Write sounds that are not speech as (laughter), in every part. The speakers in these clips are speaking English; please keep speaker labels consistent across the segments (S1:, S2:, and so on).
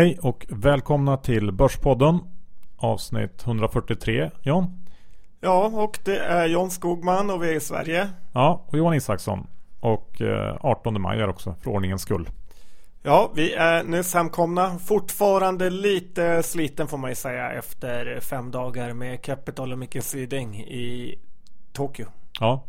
S1: Hej och välkomna till Börspodden avsnitt 143 John.
S2: Ja, och det är John Skogman och vi är i Sverige.
S1: Ja, och Johan Isaksson. Och 18 eh, maj är också för ordningens skull.
S2: Ja, vi är nyss hemkomna. Fortfarande lite sliten får man ju säga efter fem dagar med Capital och Micke Syding i Tokyo.
S1: Ja,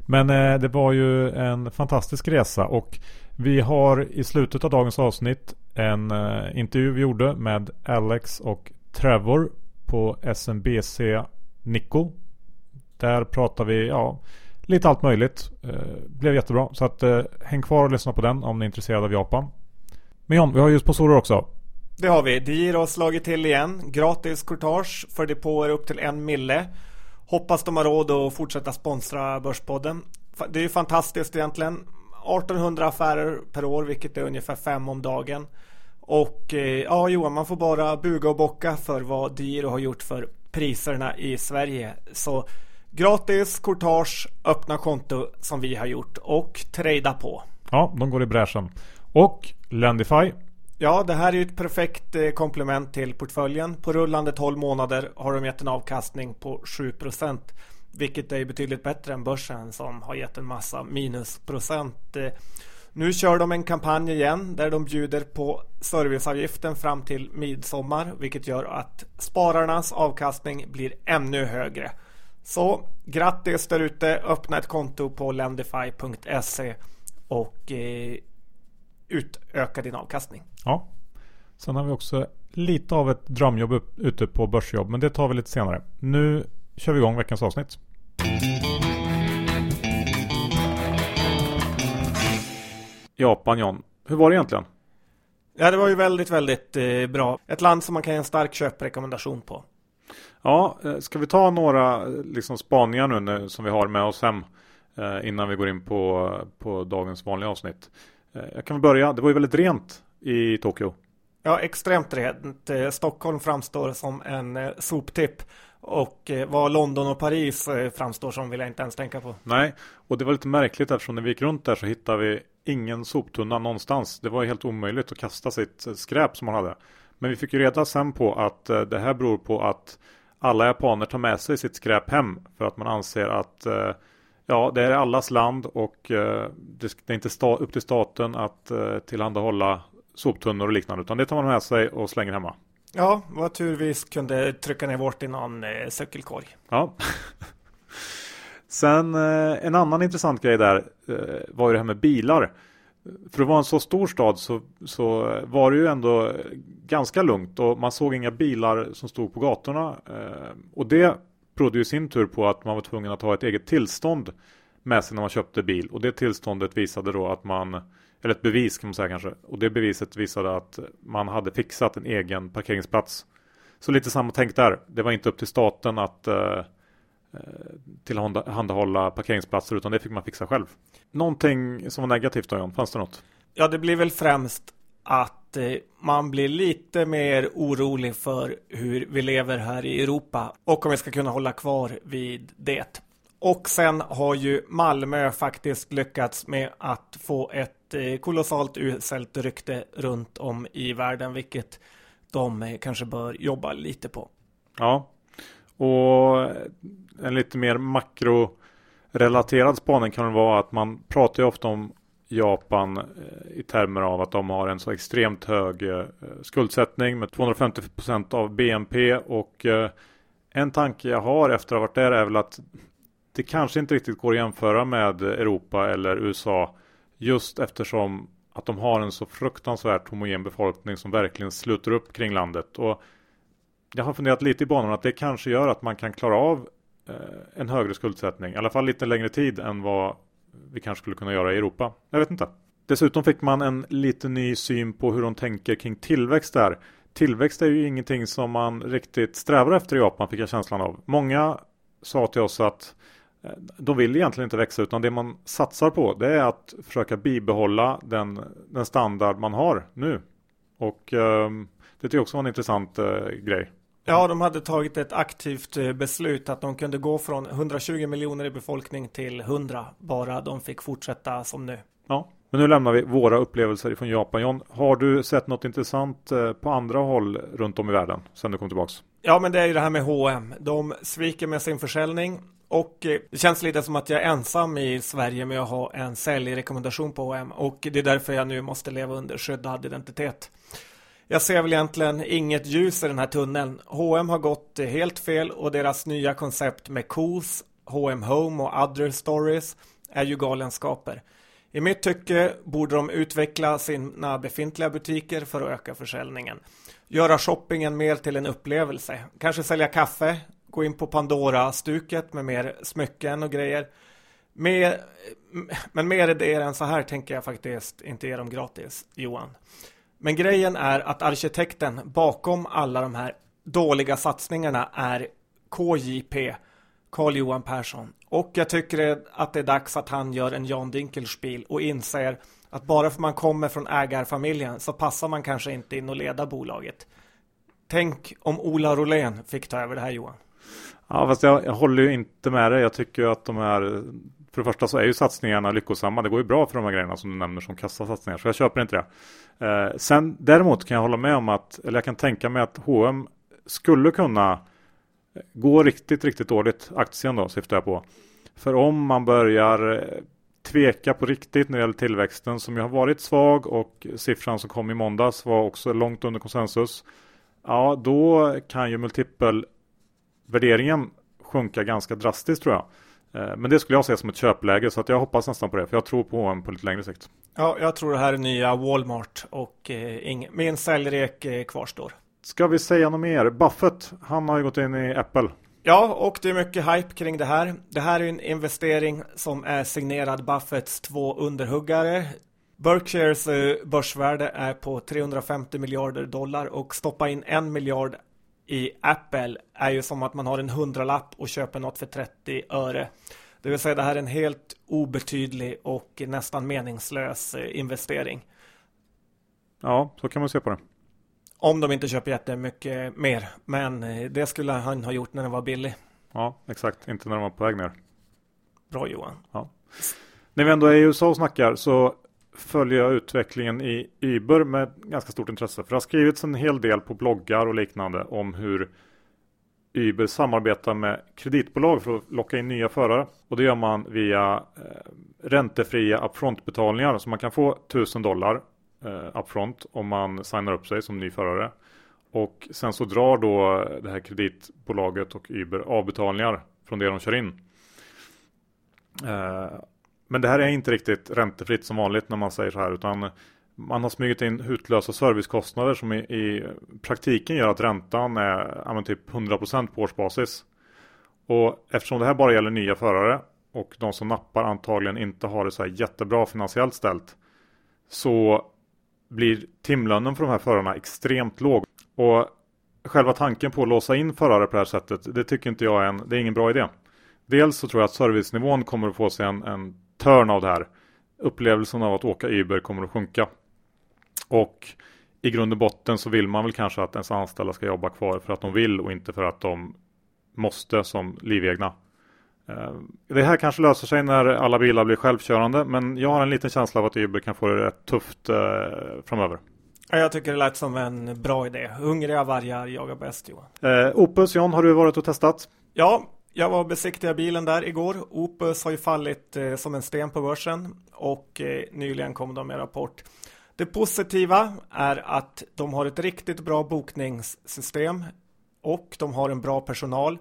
S1: men eh, det var ju en fantastisk resa och vi har i slutet av dagens avsnitt en eh, intervju vi gjorde med Alex och Trevor på SMBC Nico. Där pratar vi ja, lite allt möjligt. Eh, blev jättebra. Så att eh, häng kvar och lyssna på den om ni är intresserade av Japan. Men John, vi har ju sponsorer också.
S2: Det har vi. Digiro har slagit till igen. Gratis courtage för depåer upp till en mille. Hoppas de har råd att fortsätta sponsra Börspodden. Det är ju fantastiskt egentligen. 1800 affärer per år, vilket är ungefär fem om dagen. Och eh, ja, Johan, man får bara buga och bocka för vad Diro har gjort för priserna i Sverige. Så gratis courtage, öppna konto som vi har gjort och trada på.
S1: Ja, de går i bräschen. Och Lendify.
S2: Ja, det här är ju ett perfekt eh, komplement till portföljen. På rullande 12 månader har de gett en avkastning på 7 vilket är betydligt bättre än börsen som har gett en massa minusprocent. Eh, nu kör de en kampanj igen där de bjuder på serviceavgiften fram till midsommar vilket gör att spararnas avkastning blir ännu högre. Så grattis där ute, öppna ett konto på lendify.se och eh, utöka din avkastning.
S1: Ja, sen har vi också lite av ett drömjobb ute på börsjobb men det tar vi lite senare. Nu kör vi igång veckans avsnitt. Japan John, hur var det egentligen?
S2: Ja, det var ju väldigt, väldigt eh, bra. Ett land som man kan ge en stark köprekommendation på.
S1: Ja, eh, ska vi ta några liksom, spaningar nu, nu som vi har med oss hem eh, innan vi går in på, på dagens vanliga avsnitt. Eh, jag kan väl börja. Det var ju väldigt rent i Tokyo.
S2: Ja, extremt rent. Eh, Stockholm framstår som en eh, soptipp. Och eh, vad London och Paris eh, framstår som vill jag inte ens tänka på.
S1: Nej, och det var lite märkligt eftersom när vi gick runt där så hittade vi ingen soptunna någonstans. Det var helt omöjligt att kasta sitt eh, skräp som man hade. Men vi fick ju reda sen på att det här beror på att alla japaner tar med sig sitt skräp hem för att man anser att ja, det är allas land och det är inte upp till staten att tillhandahålla soptunnor och liknande utan det tar man med sig och slänger hemma.
S2: Ja, vad tur vi kunde trycka ner vårt i någon eh, cykelkorg.
S1: Ja. Sen eh, en annan intressant grej där eh, var ju det här med bilar. För att vara en så stor stad så, så var det ju ändå ganska lugnt och man såg inga bilar som stod på gatorna. Eh, och det berodde ju i sin tur på att man var tvungen att ha ett eget tillstånd med sig när man köpte bil. Och det tillståndet visade då att man eller ett bevis kan man säga kanske. Och det beviset visade att man hade fixat en egen parkeringsplats. Så lite samma tänk där. Det var inte upp till staten att eh, eh tillhandahålla parkeringsplatser utan det fick man fixa själv. Någonting som var negativt då John, fanns det något?
S2: Ja, det blir väl främst att eh, man blir lite mer orolig för hur vi lever här i Europa och om vi ska kunna hålla kvar vid det. Och sen har ju Malmö faktiskt lyckats med att få ett Eh, kolossalt uselt rykte runt om i världen, vilket de eh, kanske bör jobba lite på.
S1: Ja, och en lite mer makrorelaterad spaning kan vara att man pratar ju ofta om Japan eh, i termer av att de har en så extremt hög skuldsättning med 250% av BNP och en tanke jag har efter att ha varit där är väl att det kanske inte riktigt går att jämföra med Europa eller USA just eftersom att de har en så fruktansvärt homogen befolkning som verkligen sluter upp kring landet. Och jag har funderat lite i banorna att det kanske gör att man kan klara av eh, en högre skuldsättning, i alla fall lite längre tid än vad vi kanske skulle kunna göra i Europa. Jag vet inte. Dessutom fick man en lite ny syn på hur de tänker kring tillväxt där. Tillväxt är ju ingenting som man riktigt strävar efter i Japan fick jag känslan av. Många sa till oss att de vill egentligen inte växa utan det man satsar på det är att försöka bibehålla den, den standard man har nu. Och eh, det tycker jag också var en intressant eh, grej.
S2: Ja, de hade tagit ett aktivt eh, beslut att de kunde gå från 120 miljoner i befolkning till 100 bara de fick fortsätta som nu.
S1: Ja, Men nu lämnar vi våra upplevelser från Japan. John, har du sett något intressant eh, på andra håll runt om i världen sedan du kom tillbaks?
S2: Ja, men det är ju det här med H&M. De sviker med sin försäljning och eh, det känns lite som att jag är ensam i Sverige med att ha en säljrekommendation på H&M och det är därför jag nu måste leva under skyddad identitet. Jag ser väl egentligen inget ljus i den här tunneln. H&M har gått helt fel och deras nya koncept med KOS, H&M Home och Other Stories är ju galenskaper. I mitt tycke borde de utveckla sina befintliga butiker för att öka försäljningen. Göra shoppingen mer till en upplevelse. Kanske sälja kaffe, gå in på Pandora-stuket med mer smycken och grejer. Mer, men mer idéer än så här tänker jag faktiskt inte ge dem gratis, Johan. Men grejen är att arkitekten bakom alla de här dåliga satsningarna är KJP, Carl Johan Persson. Och jag tycker att det är dags att han gör en Jan Dinkelspiel och inser att bara för man kommer från ägarfamiljen så passar man kanske inte in och leda bolaget. Tänk om Ola Rolén fick ta över det här Johan.
S1: Ja, fast jag, jag håller ju inte med dig. Jag tycker ju att de här för det första så är ju satsningarna lyckosamma. Det går ju bra för de här grejerna som du nämner som kassasatsningar. Så jag köper inte det. Eh, sen däremot kan jag hålla med om att, eller jag kan tänka mig att H&M skulle kunna gå riktigt, riktigt dåligt. Aktien då syftar jag på. För om man börjar eh, tveka på riktigt när det gäller tillväxten som ju har varit svag och siffran som kom i måndags var också långt under konsensus. Ja, då kan ju multipel multipelvärderingen sjunka ganska drastiskt tror jag. Eh, men det skulle jag se som ett köpläge så att jag hoppas nästan på det för jag tror på H&M på lite längre sikt.
S2: Ja, jag tror det här är nya Walmart och eh, min säljrek eh, kvarstår.
S1: Ska vi säga något mer? Buffett, han har ju gått in i Apple.
S2: Ja, och det är mycket hype kring det här. Det här är en investering som är signerad Buffetts två underhuggare. Berkshires börsvärde är på 350 miljarder dollar och stoppa in en miljard i Apple är ju som att man har en hundralapp och köper något för 30 öre. Det vill säga det här är en helt obetydlig och nästan meningslös eh, investering.
S1: Ja, så kan man se på det.
S2: Om de inte köper jättemycket mer. Men eh, det skulle han ha gjort när den var billig.
S1: Ja, exakt. Inte när de var på väg ner.
S2: Bra Johan.
S1: Ja. När vi ändå är i USA och snackar så följer jag utvecklingen i Uber med ganska stort intresse. För det har skrivits en hel del på bloggar och liknande om hur Uber samarbetar med kreditbolag för att locka in nya förare. Och det gör man via eh, räntefria upfront-betalningar. Så man kan få 1000 dollar eh, upfront om man signar upp sig som ny förare. Och sen så drar då det här kreditbolaget och Uber avbetalningar från det de kör in. Eh, men det här är inte riktigt räntefritt som vanligt när man säger så här utan man har smugit in utlösa servicekostnader som i, i praktiken gör att räntan är ja, typ 100% på årsbasis. Och eftersom det här bara gäller nya förare och de som nappar antagligen inte har det så här jättebra finansiellt ställt så blir timlönen för de här förarna extremt låg. Och själva tanken på att låsa in förare på det här sättet, det tycker inte jag är en, det är ingen bra idé. Dels så tror jag att servicenivån kommer att få sig en, en törn av det här. Upplevelsen av att åka Uber kommer att sjunka. Och i grund och botten så vill man väl kanske att ens anställda ska jobba kvar för att de vill och inte för att de måste som livegna. Eh, det här kanske löser sig när alla bilar blir självkörande men jag har en liten känsla av att Uber kan få det rätt tufft eh, framöver.
S2: Jag tycker det lät som en bra idé. Hungriga vargar jagar bäst Johan.
S1: Eh, Opus John, har du varit och testat?
S2: Ja, jag var och besiktigade bilen där igår. Opus har ju fallit eh, som en sten på börsen och eh, nyligen kom de med rapport. Det positiva är att de har ett riktigt bra bokningssystem och de har en bra personal.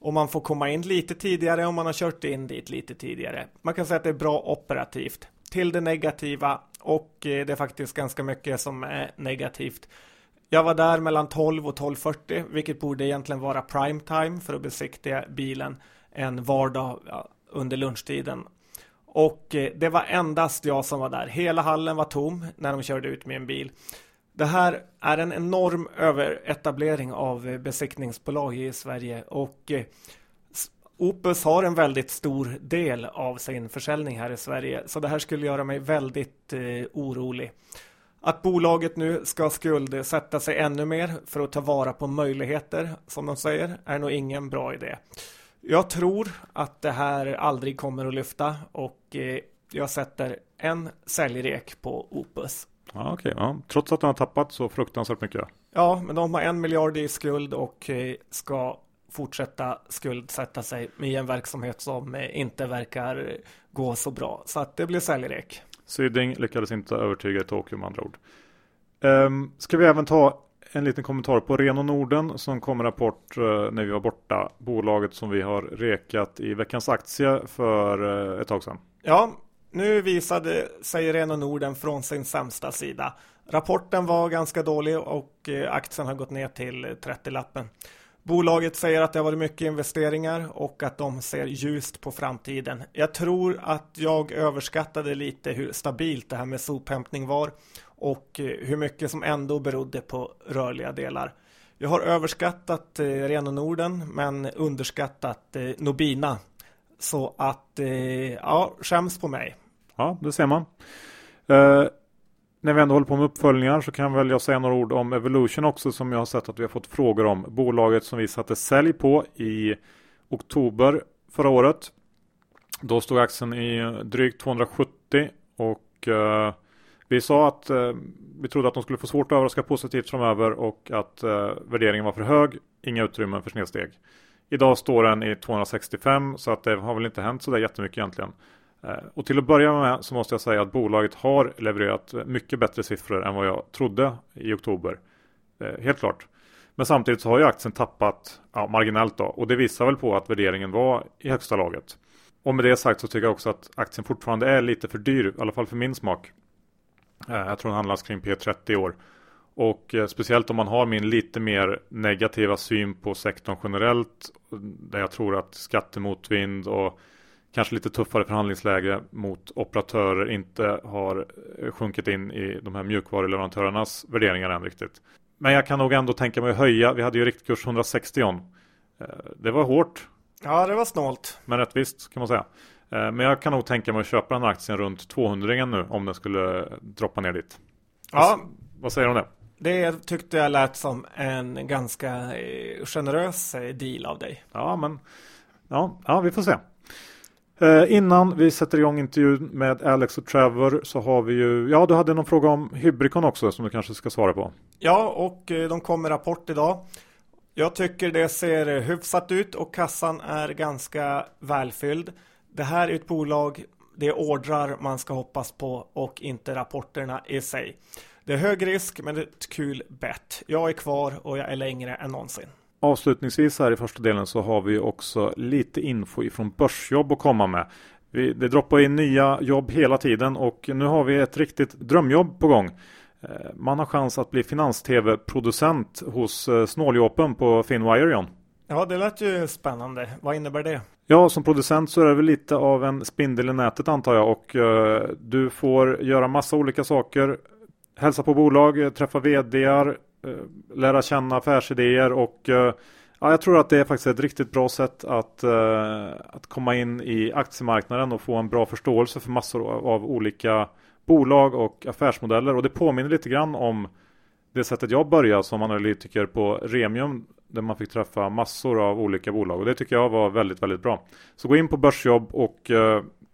S2: Och man får komma in lite tidigare om man har kört in dit lite tidigare. Man kan säga att det är bra operativt. Till det negativa och eh, det är faktiskt ganska mycket som är negativt. Jag var där mellan 12 och 12.40 vilket borde egentligen vara prime time för att besiktiga bilen en vardag under lunchtiden. Och eh, det var endast jag som var där. Hela hallen var tom när de körde ut min bil. Det här är en enorm överetablering av eh, besiktningsbolag i Sverige och eh, Opus har en väldigt stor del av sin försäljning här i Sverige så det här skulle göra mig väldigt orolig. Att bolaget nu ska skuldsätta sig ännu mer för att ta vara på möjligheter, som de säger, är nog ingen bra idé. Jag tror att det här aldrig kommer att lyfta och eh, Jag sätter en säljrek på Opus.
S1: Ja, okay, ja. Trots att den har tappat så fruktansvärt mycket.
S2: Ja, men de har en miljard i skuld och eh, ska fortsätta skuldsätta sig med en verksamhet som eh, inte verkar gå så bra. Så att det blir säljrek.
S1: Syding lyckades inte övertyga i Tokyo med andra ord. Um, ska vi även ta en liten kommentar på Reno Norden som kom rapport uh, när vi var borta. Bolaget som vi har rekat i veckans aktie för uh, ett tag sedan.
S2: Ja, nu visade sig Reno Norden från sin sämsta sida. Rapporten var ganska dålig och uh, aktien har gått ner till 30-lappen. Bolaget säger att det har varit mycket investeringar och att de ser ljust på framtiden. Jag tror att jag överskattade lite hur stabilt det här med sophämtning var och eh, hur mycket som ändå berodde på rörliga delar. Jag har överskattat eh, Reno Norden men underskattat eh, Nobina. Så att, eh, ja, skäms på mig.
S1: Ja, det ser man. Uh, när vi ändå håller på med uppföljningar så kan väl jag säga några ord om Evolution också som jag har sett att vi har fått frågor om. Bolaget som vi satte sälj på i oktober förra året. Då stod aktien i drygt 270 och eh, vi sa att eh, vi trodde att de skulle få svårt att överraska positivt framöver och att eh, värderingen var för hög. Inga utrymmen för snedsteg. Idag står den i 265 så att det har väl inte hänt så där jättemycket egentligen. Eh, och till att börja med så måste jag säga att bolaget har levererat mycket bättre siffror än vad jag trodde i oktober. Eh, helt klart. Men samtidigt så har ju aktien tappat ja, marginellt då och det visar väl på att värderingen var i högsta laget. Och med det sagt så tycker jag också att aktien fortfarande är lite för dyr, i alla fall för min smak. Eh, jag tror den handlas kring P30 år. Och speciellt om man har min lite mer negativa syn på sektorn generellt. Där jag tror att skattemotvind och kanske lite tuffare förhandlingsläge mot operatörer inte har eh, sjunkit in i de här mjukvaruleverantörernas värderingar än riktigt. Men jag kan nog ändå tänka mig att höja. Vi hade ju riktkurs 160. Eh, det var hårt.
S2: Ja, det var snålt.
S1: Men rättvist kan man säga. Eh, men jag kan nog tänka mig att köpa den här aktien runt 200 nu om den skulle droppa ner dit. Ja. Vad säger du om det?
S2: Det tyckte jag lät som en ganska generös deal av dig.
S1: Ja, men ja, ja vi får se. Eh, innan vi sätter igång intervjun med Alex och Trevor så har vi ju, ja du hade någon fråga om Hybricon också som du kanske ska svara på.
S2: Ja, och eh, de kom med rapport idag. Jag tycker det ser hyfsat ut och kassan är ganska välfylld. Det här är ett bolag, det är ordrar man ska hoppas på och inte rapporterna i sig. Det är hög risk men det är ett kul bett. Jag är kvar och jag är längre än någonsin.
S1: Avslutningsvis här i första delen så har vi också lite info ifrån Börsjobb att komma med. Vi, det droppar in nya jobb hela tiden och nu har vi ett riktigt drömjobb på gång. Eh, man har chans att bli finans-tv-producent hos eh, snåljåpen på Finwire John.
S2: Ja, det lät ju spännande. Vad innebär det?
S1: Ja, som producent så är det väl lite av en spindel i nätet antar jag och uh, du får göra massa olika saker. Hälsa på bolag, träffa vdar, Eh, Eh, lära känna affärsidéer och eh, ja, jag tror att det är faktiskt ett riktigt bra sätt att, eh, att komma in i aktiemarknaden och få en bra förståelse för massor av olika bolag och affärsmodeller och det påminner lite grann om det sättet jag började som analytiker på Remium där man fick träffa massor av olika bolag och det tycker jag var väldigt, väldigt bra. Så gå in på Börsjobb och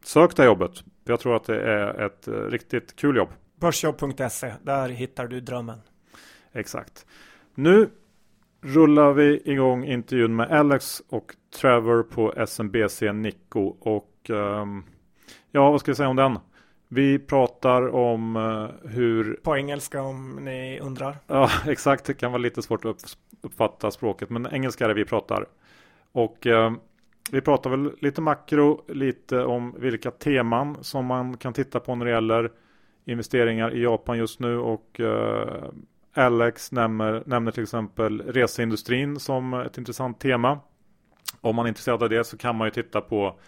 S1: sök det jobbet. Jag tror att det är ett riktigt kul jobb.
S2: Börsjobb.se, där hittar du drömmen.
S1: Exakt. Nu rullar vi igång intervjun med Alex och Trevor på SMBC Nico och um, ja, vad ska jag säga om den? Vi pratar om uh, hur...
S2: På engelska om ni undrar.
S1: Ja, (laughs) exakt. Det kan vara lite svårt att uppfatta språket, men engelska är det vi pratar. Och uh, vi pratar väl lite makro, lite om vilka teman som man kan titta på när det gäller investeringar i Japan just nu och uh, Alex nämner, nämner till exempel reseindustrin som ett intressant tema. Om man är intresserad av det så kan man ju titta på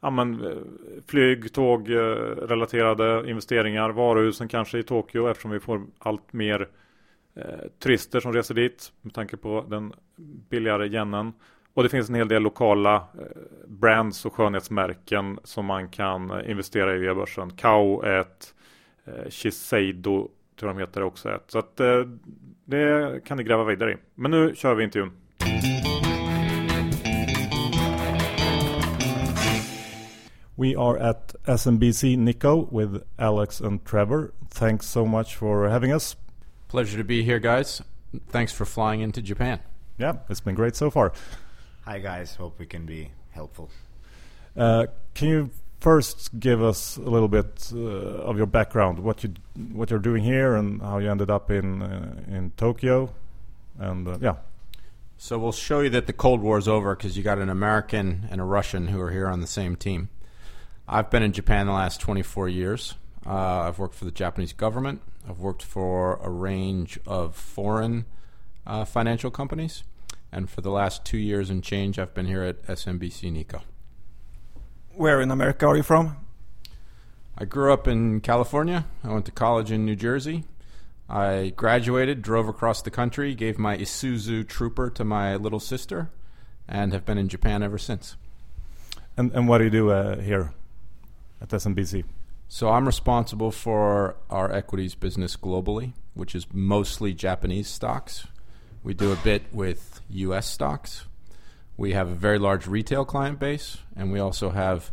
S1: ja, men, eh, flyg, tåg, eh, relaterade investeringar, varuhusen kanske i Tokyo eftersom vi får allt mer eh, turister som reser dit med tanke på den billigare yenen. Och det finns en hel del lokala eh, brands och skönhetsmärken som man kan eh, investera i via börsen. Kao är ett, eh, Shiseido tror de heter också ett. Så att eh, det kan ni gräva vidare i. Men nu kör vi We are at SMBC Nikko with Alex and Trevor. Thanks so much for having us.
S3: Pleasure to be here, guys. Thanks for flying into Japan.
S1: Yeah, it's been great so far.
S4: Hi, guys. Hope we can be helpful.
S1: Uh, can you first give us a little bit uh, of your background, what you what you're doing here, and how you ended up in uh, in Tokyo, and uh, yeah.
S3: So we'll show you that the Cold War is over because you got an American and a Russian who are here on the same team. I've been in Japan the last 24 years. Uh, I've worked for the Japanese government. I've worked for a range of foreign uh, financial companies. And for the last two years and change, I've been here at SMBC Nikko.
S2: Where in America are you from?
S3: I grew up in California. I went to college in New Jersey. I graduated, drove across the country, gave my Isuzu Trooper to my little sister, and have been in Japan ever since.
S1: And, and what do you do uh, here? at SMBC?
S3: So I'm responsible for our equities business globally, which is mostly Japanese stocks. We do a bit with US stocks. We have a very large retail client base, and we also have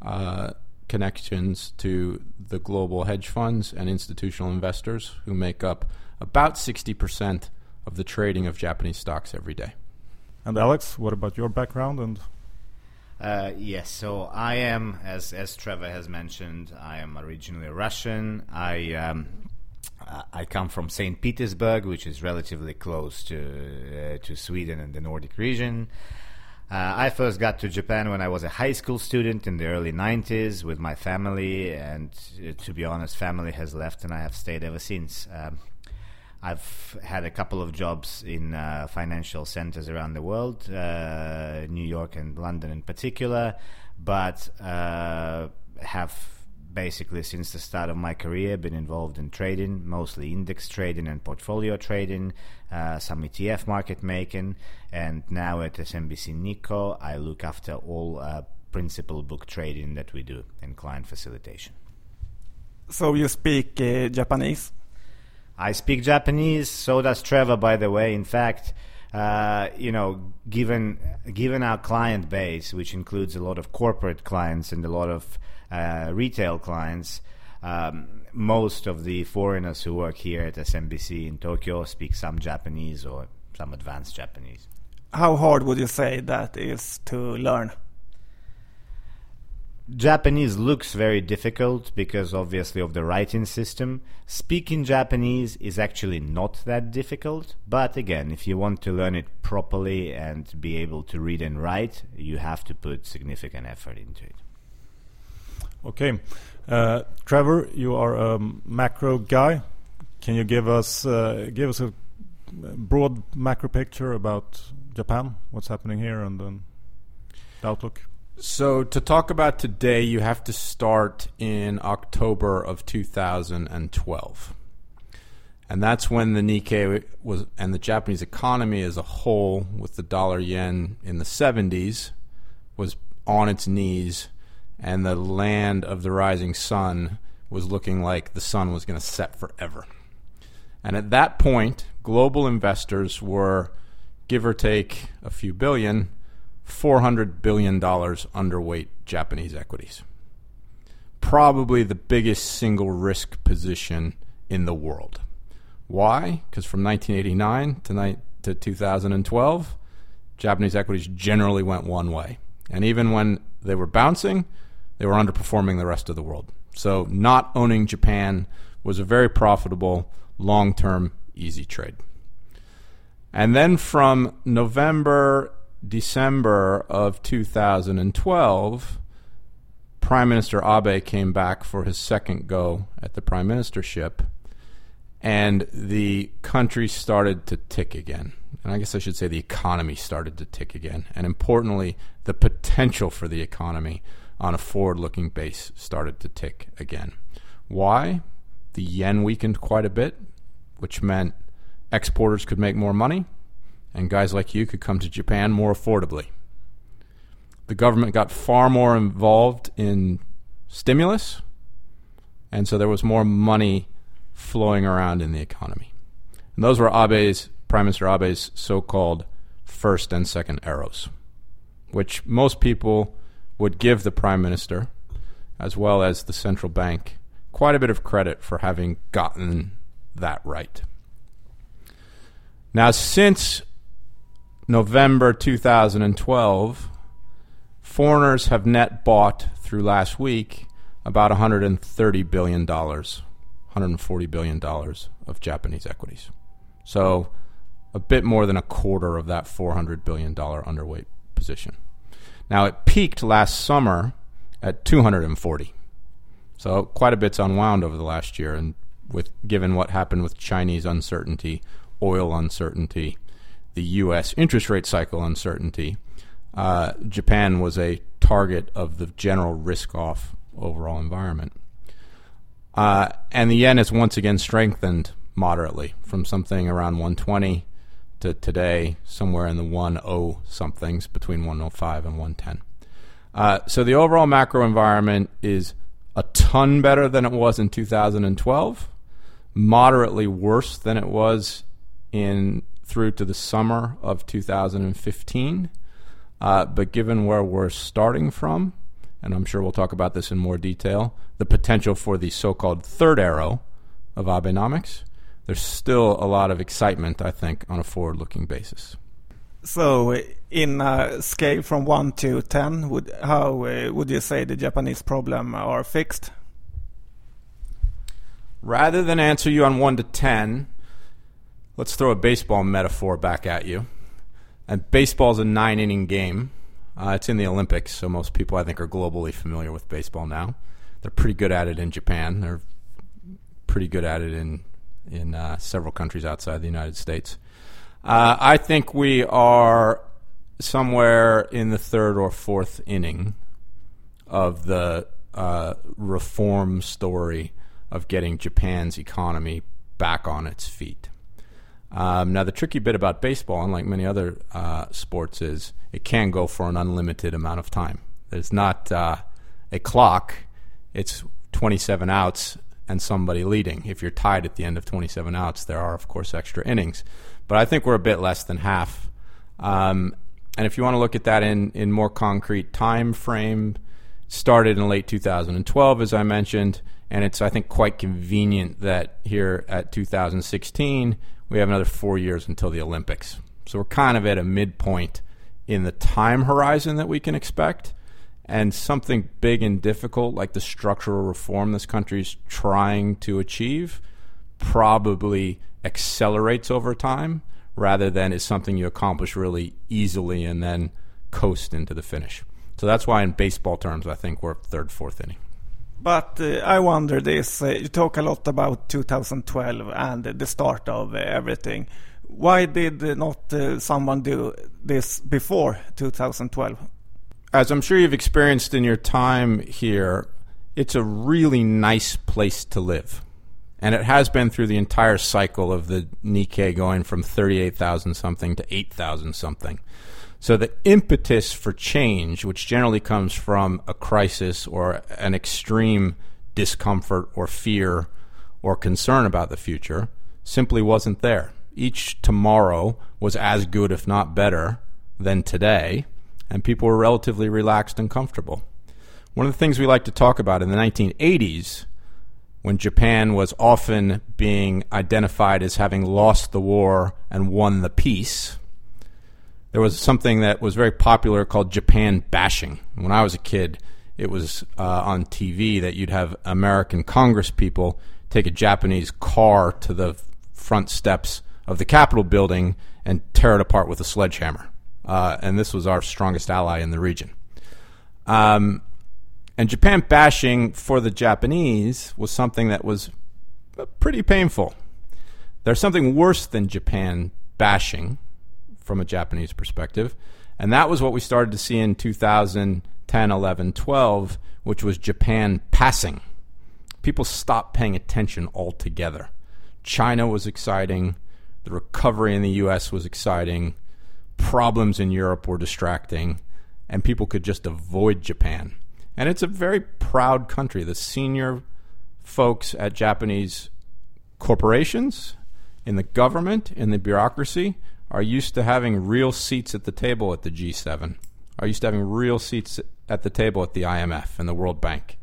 S3: uh, connections to the global hedge funds and institutional investors who make up about 60% of the trading of Japanese stocks every day.
S1: And Alex, what about your background and
S4: uh, yes, so I am, as as Trevor has mentioned, I am originally Russian. I um, I come from Saint Petersburg, which is relatively close to uh, to Sweden and the Nordic region. Uh, I first got to Japan when I was a high school student in the early 90s with my family, and uh, to be honest, family has left, and I have stayed ever since. Um, I've had a couple of jobs in uh, financial centers around the world, uh, New York and London in particular, but uh, have basically since the start of my career been involved in trading, mostly index trading and portfolio trading, uh, some ETF market making, and now at SMBC Nikko, I look after all uh, principal book trading that we do and client facilitation.
S2: So you speak uh, Japanese?
S4: I speak Japanese. So does Trevor, by the way. In fact, uh, you know, given given our client base, which includes a lot of corporate clients and a lot of uh, retail clients, um, most of the foreigners who work here at SMBC in Tokyo speak some Japanese or some advanced Japanese.
S2: How hard would you say that is to learn?
S4: Japanese looks very difficult because obviously of the writing system. Speaking Japanese is actually not that difficult, but again, if you want to learn it properly and be able to read and write, you have to put significant effort into it.
S1: Okay. Uh, Trevor, you are a macro guy. Can you give us uh, give us a broad macro picture about Japan, what's happening here, and then the outlook?
S3: So, to talk about today, you have to start in October of 2012. And that's when the Nikkei was, and the Japanese economy as a whole, with the dollar yen in the 70s, was on its knees, and the land of the rising sun was looking like the sun was going to set forever. And at that point, global investors were, give or take a few billion, $400 billion underweight Japanese equities. Probably the biggest single risk position in the world. Why? Because from 1989 to, ni- to 2012, Japanese equities generally went one way. And even when they were bouncing, they were underperforming the rest of the world. So, not owning Japan was a very profitable, long term, easy trade. And then from November December of 2012, Prime Minister Abe came back for his second go at the prime ministership, and the country started to tick again. And I guess I should say the economy started to tick again. And importantly, the potential for the economy on a forward looking base started to tick again. Why? The yen weakened quite a bit, which meant exporters could make more money and guys like you could come to Japan more affordably. The government got far more involved in stimulus, and so there was more money flowing around in the economy. And those were Abe's, Prime Minister Abe's so called first and second arrows, which most people would give the Prime Minister as well as the central bank, quite a bit of credit for having gotten that right. Now, since November 2012, foreigners have net bought through last week about $130 billion, $140 billion of Japanese equities. So a bit more than a quarter of that $400 billion underweight position. Now it peaked last summer at 240. So quite a bit's unwound over the last year and with given what happened with Chinese uncertainty, oil uncertainty, the US interest rate cycle uncertainty, uh, Japan was a target of the general risk off overall environment. Uh, and the yen has once again strengthened moderately from something around 120 to today, somewhere in the 10 somethings between 105 and 110. Uh, so the overall macro environment is a ton better than it was in 2012, moderately worse than it was in through to the summer of 2015. Uh, but given where we're starting from, and I'm sure we'll talk about this in more detail, the potential for the so called third arrow of Abenomics, there's still a lot of excitement, I think, on a forward looking basis.
S2: So, in a scale from 1 to 10, would, how uh, would you say the Japanese problem are fixed?
S3: Rather than answer you on 1 to 10, let's throw a baseball metaphor back at you. And baseball's a nine inning game. Uh, it's in the Olympics, so most people I think are globally familiar with baseball now. They're pretty good at it in Japan. They're pretty good at it in in uh, several countries outside the United States. Uh, I think we are somewhere in the third or fourth inning of the uh, reform story of getting Japan's economy back on its feet. Um, now, the tricky bit about baseball, unlike many other uh, sports, is it can go for an unlimited amount of time. There's not uh, a clock, it's 27 outs and somebody leading. If you're tied at the end of 27 outs, there are, of course, extra innings. But I think we're a bit less than half. Um, and if you want to look at that in, in more concrete time frame, started in late 2012, as I mentioned, and it's, I think, quite convenient that here at 2016, we have another four years until the Olympics. So we're kind of at a midpoint in the time horizon that we can expect. And something big and difficult like the structural reform this country is trying to achieve probably accelerates over time rather than is something you accomplish really easily and then coast into the finish. So that's why, in baseball terms, I think we're third, fourth inning.
S2: But uh, I wonder this. Uh, you talk a lot about 2012 and the start of uh, everything. Why did not uh, someone do this before 2012?
S3: As I'm sure you've experienced in your time here, it's a really nice place to live. And it has been through the entire cycle of the Nikkei going from 38,000 something to 8,000 something. So the impetus for change, which generally comes from a crisis or an extreme discomfort or fear or concern about the future, simply wasn't there. Each tomorrow was as good, if not better, than today, and people were relatively relaxed and comfortable. One of the things we like to talk about in the 1980s, when Japan was often being identified as having lost the war and won the peace, there was something that was very popular called Japan bashing. When I was a kid, it was uh, on TV that you'd have American Congress people take a Japanese car to the front steps of the Capitol building and tear it apart with a sledgehammer. Uh, and this was our strongest ally in the region. Um, and Japan bashing for the Japanese was something that was pretty painful. There's something worse than Japan bashing, from a Japanese perspective. And that was what we started to see in 2010, 11, 12, which was Japan passing. People stopped paying attention altogether. China was exciting. The recovery in the US was exciting. Problems in Europe were distracting. And people could just avoid Japan. And it's a very proud country. The senior folks at Japanese corporations, in the government, in the bureaucracy, are used to having real seats at the table at the G7, are used to having real seats at the table at the IMF and the World Bank.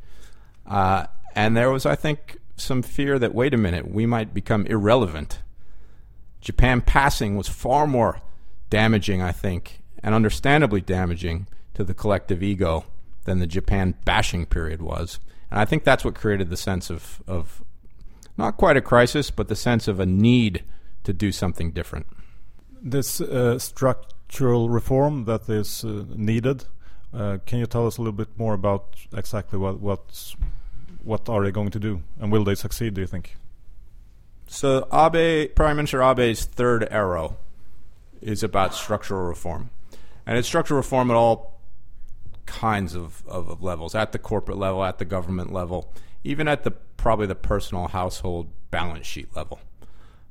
S3: Uh, and there was, I think, some fear that wait a minute, we might become irrelevant. Japan passing was far more damaging, I think, and understandably damaging to the collective ego than the Japan bashing period was. And I think that's what created the sense of, of not quite a crisis, but the sense of a need to do something different.
S1: This uh, structural reform that is uh, needed, uh, can you tell us a little bit more about exactly what what's, what are they going to do, and will they succeed? Do you think?
S3: So Abe, Prime Minister Abe's third arrow is about structural reform, and it's structural reform at all kinds of, of, of levels, at the corporate level, at the government level, even at the probably the personal household balance sheet level.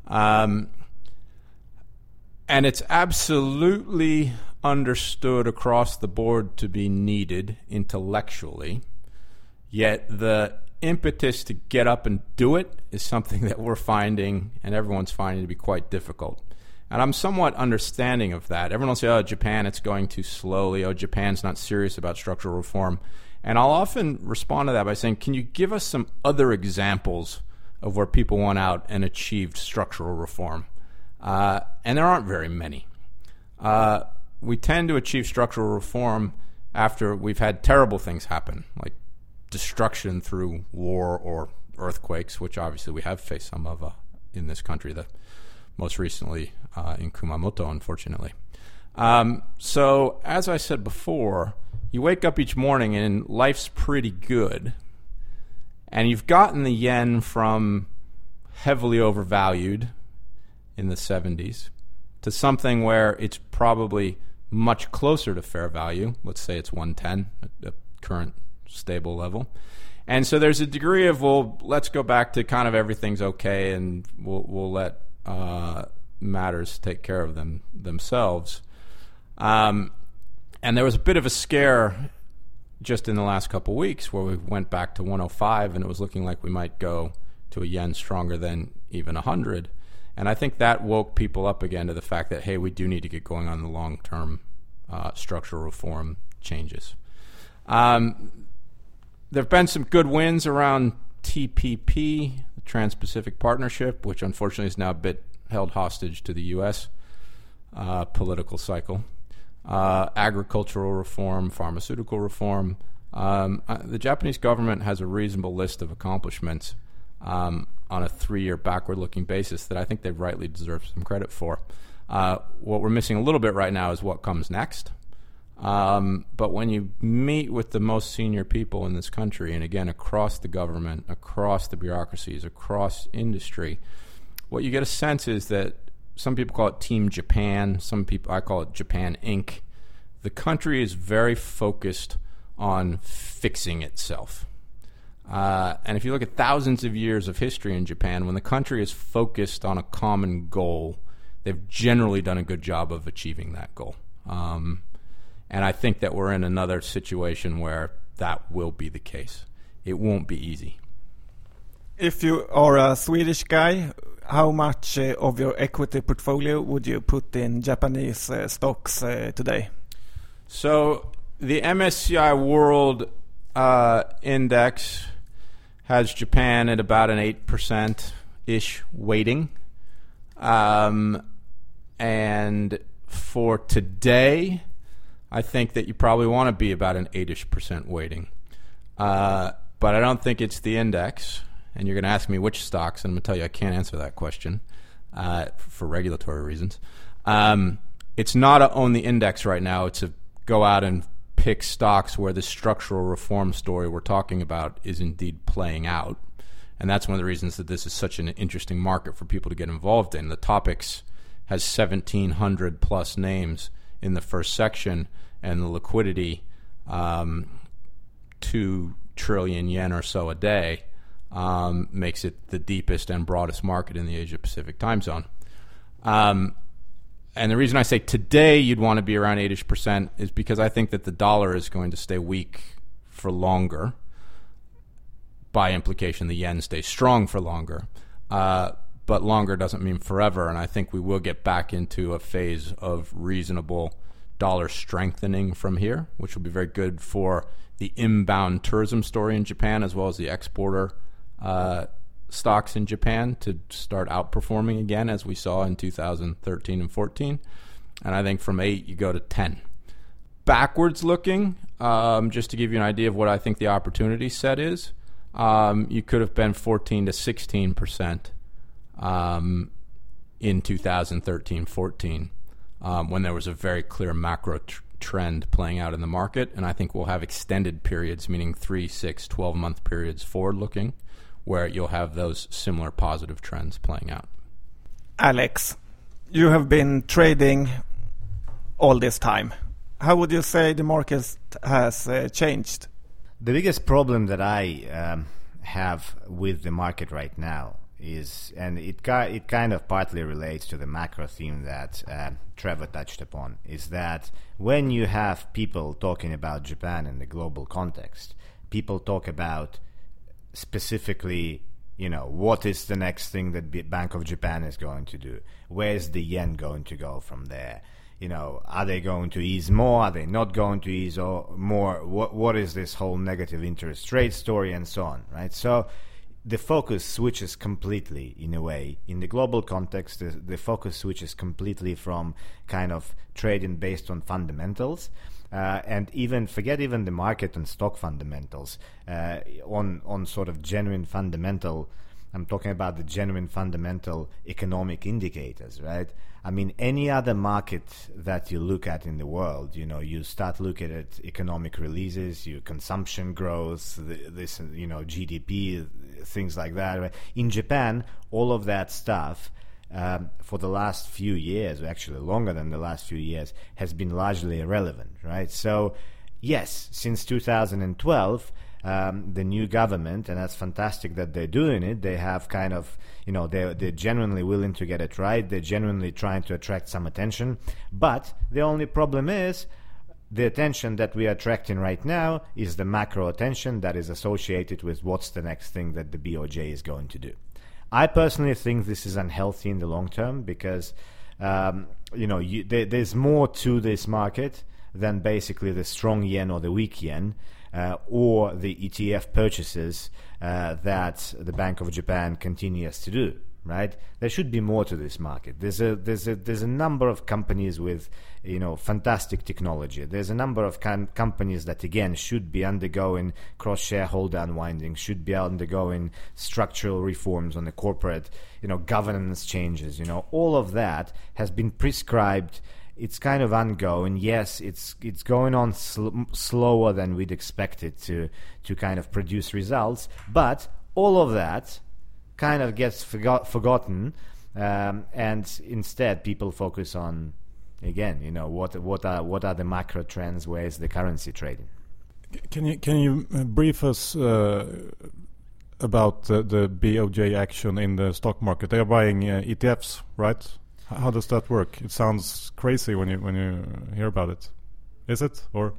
S3: Um, and it's absolutely understood across the board to be needed intellectually. Yet the impetus to get up and do it is something (laughs) that we're finding and everyone's finding to be quite difficult. And I'm somewhat understanding of that. Everyone will say, oh, Japan, it's going too slowly. Oh, Japan's not serious about structural reform. And I'll often respond to that by saying, can you give us some other examples of where people went out and achieved structural reform? Uh, and there aren't very many. Uh, we tend to achieve structural reform after we've had terrible things happen, like destruction through war or earthquakes, which obviously we have faced some of uh, in this country. The most recently uh, in Kumamoto, unfortunately. Um, so, as I said before, you wake up each morning and life's pretty good, and you've gotten the yen from heavily overvalued in the 70s to something where it's probably much closer to fair value. Let's say it's 110 at the current stable level. And so there's a degree of well, let's go back to kind of everything's okay, and we'll we'll let uh, matters take care of them themselves. Um, and there was a bit of a scare just in the last couple weeks where we went back to 105 and it was looking like we might go to a yen stronger than even 100. And I think that woke people up again to the fact that, hey, we do need to get going on the long term uh, structural reform changes. Um, there have been some good wins around TPP, Trans Pacific Partnership, which unfortunately is now a bit held hostage to the U.S. Uh, political cycle. Uh, agricultural reform, pharmaceutical reform. Um, uh, the Japanese government has a reasonable list of accomplishments um, on a three year backward looking basis that I think they rightly deserve some credit for. Uh, what we're missing a little bit right now is what comes next. Um, but when you meet with the most senior people in this country, and again, across the government, across the bureaucracies, across industry, what you get a sense is that some people call it Team Japan, some people, I call it Japan Inc. The country is very focused on fixing itself. Uh, and if you look at thousands of years of history in Japan, when the country is focused on a common goal, they've generally done a good job of achieving that goal. Um, and I think that we're in another situation where that will be the case. It won't be easy.
S2: If you are a Swedish guy, how much uh, of your equity portfolio would you put in Japanese uh, stocks uh, today?
S3: So the MSCI World uh, Index has Japan at about an 8% ish weighting. Um, and for today, I think that you probably want to be about an 8 ish percent weighting. Uh, but I don't think it's the index. And you're going to ask me which stocks, and I'm going to tell you I can't answer that question uh, for regulatory reasons. Um, it's not to own the index right now, it's to go out and pick stocks where the structural reform story we're talking about is indeed playing out. And that's one of the reasons that this is such an interesting market for people to get involved in. The TOPIX has 1,700 plus names in the first section, and the liquidity, um, 2 trillion yen or so a day, um, makes it the deepest and broadest market in the Asia Pacific time zone. Um, and the reason I say today you'd want to be around 80 percent is because I think that the dollar is going to stay weak for longer. By implication, the yen stays strong for longer. Uh, but longer doesn't mean forever, and I think we will get back into a phase of reasonable dollar strengthening from here, which will be very good for the inbound tourism story in Japan as well as the exporter uh, stocks in Japan to start outperforming again, as we saw in 2013 and 14. And I think from eight, you go to 10. Backwards looking, um, just to give you an idea of what I think the opportunity set is, um, you could have been 14 to 16 percent um, in 2013 14 um, when there was a very clear macro tr- trend playing out in the market. And I think we'll have extended periods, meaning three, six, 12 month periods forward looking, where you'll have those similar positive trends playing out.
S2: Alex, you have been trading all this time. How would you say the market has uh, changed?
S4: The biggest problem that I um, have with the market right now is, and it it kind of partly relates to the macro theme that uh, Trevor touched upon, is that when you have people talking about Japan in the global context, people talk about specifically, you know, what is the next thing that Bank of Japan is going to do? Where's the yen going to go from there? You know, are they going to ease more? Are they not going to ease or more? What what is this whole negative interest rate story and so on, right? So the focus switches completely in a way in the global context the, the focus switches completely from kind of trading based on fundamentals uh, and even forget even the market and stock fundamentals uh, on on sort of genuine fundamental I'm talking about the genuine fundamental economic indicators, right? I mean, any other market that you look at in the world, you know, you start looking at economic releases, your consumption growth, this, you know, GDP, things like that. In Japan, all of that stuff um, for the last few years, actually longer than the last few years, has been largely irrelevant, right? So, yes, since 2012, um, the new government, and that's fantastic that they're doing it. They have kind of, you know, they're, they're genuinely willing to get it right. They're genuinely trying to attract some attention. But the only problem is the attention that we are attracting right now is the macro attention that is associated with what's the next thing that the BOJ is going to do. I personally think this is unhealthy in the long term because, um, you know, you, there, there's more to this market than basically the strong yen or the weak yen uh, or the ETF purchases uh, that the Bank of Japan continues to do. Right, there should be more to this market. There's a there's a there's a number of companies with you know fantastic technology. There's a number of com- companies that again should be undergoing cross shareholder unwinding, should be undergoing structural reforms on the corporate you know governance changes. You know all of that has been prescribed it's kind of ongoing. Yes, it's it's going on sl- slower than we'd expect it to to kind of produce results, but all of that kind of gets forgot, forgotten, um, and instead people focus on again, you know, what what are what are the macro trends? Where is the currency trading?
S1: Can you can you uh, brief us? Uh, about the, the BOJ action in the stock market. They are buying uh, ETFs, right? How does that work? It sounds crazy when you when you hear about it. Is it or?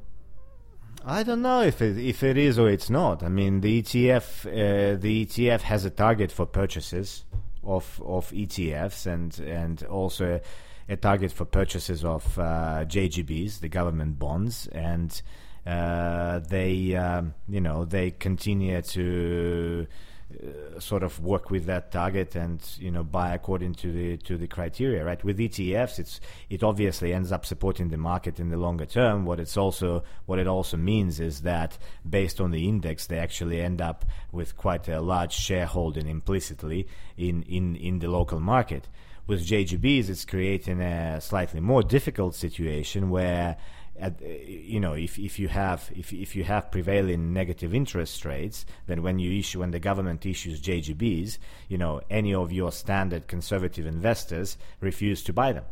S4: I don't know if it if it is or it's not. I mean, the ETF uh, the ETF has a target for purchases of of ETFs and and also a target for purchases of uh, JGBs, the government bonds, and uh, they um, you know they continue to uh, sort of work with that target and you know buy according to the to the criteria right? With ETFs it's it obviously ends up supporting the market in the longer term. What it's also what it also means is that based on the index they actually end up with quite a large shareholding implicitly in in in the local market. With JGBs it's creating a slightly more difficult situation where at, uh, you know, if, if you have if, if you have prevailing negative interest rates, then when you issue when the government issues JGBs, you know, any of your standard conservative investors refuse to buy them.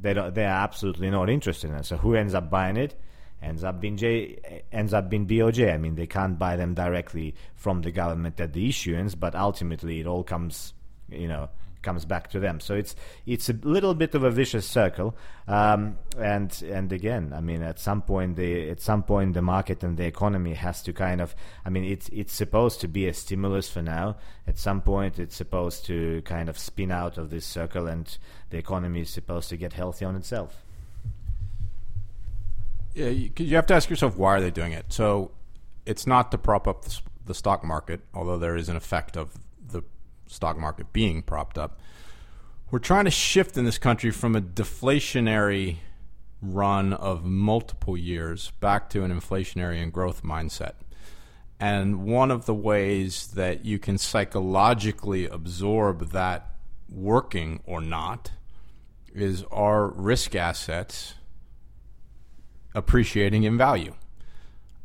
S4: They they are absolutely not interested in it. So who ends up buying it? Ends up being J, ends up being BOJ. I mean, they can't buy them directly from the government at the issuance, but ultimately it all comes, you know, comes back to them. So it's it's a little bit of a vicious circle. Um, and and again, I mean, at some point the at some point the market and the economy has to kind of. I mean, it's it's supposed to be a stimulus for now. At some point, it's supposed to kind of spin out of this circle, and the economy is supposed to get healthy on itself.
S3: Yeah, you, have to ask yourself why are they doing it. So it's not to prop up the, the stock market, although there is an effect of stock market being propped up. We're trying to shift in this country from a deflationary run of multiple years back to an inflationary and growth mindset. And one of the ways that you can psychologically absorb that working or not is our risk assets appreciating in value.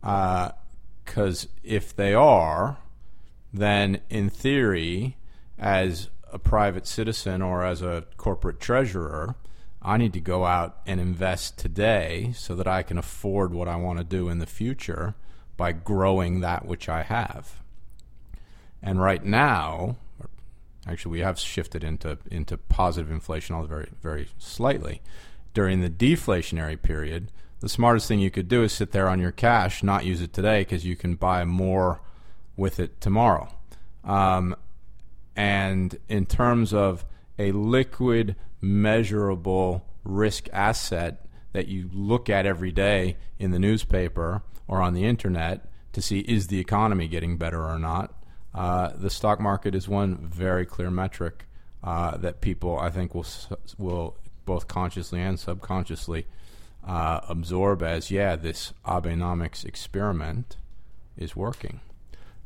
S3: Because uh, if they are, then in theory, as a private citizen or as a corporate treasurer, I need to go out and invest today so that I can afford what I want to do in the future by growing that which I have. And right now, actually, we have shifted into into positive inflation, although very very slightly. During the deflationary period, the smartest thing you could do is sit there on your cash, not use it today, because you can buy more with it tomorrow. Um, and in terms of a liquid, measurable risk asset that you look at every day in the newspaper or on the internet to see is the economy getting better or not, uh, the stock market is one very clear metric uh, that people, I think, will will both consciously and subconsciously uh, absorb as yeah, this Abenomics experiment is working.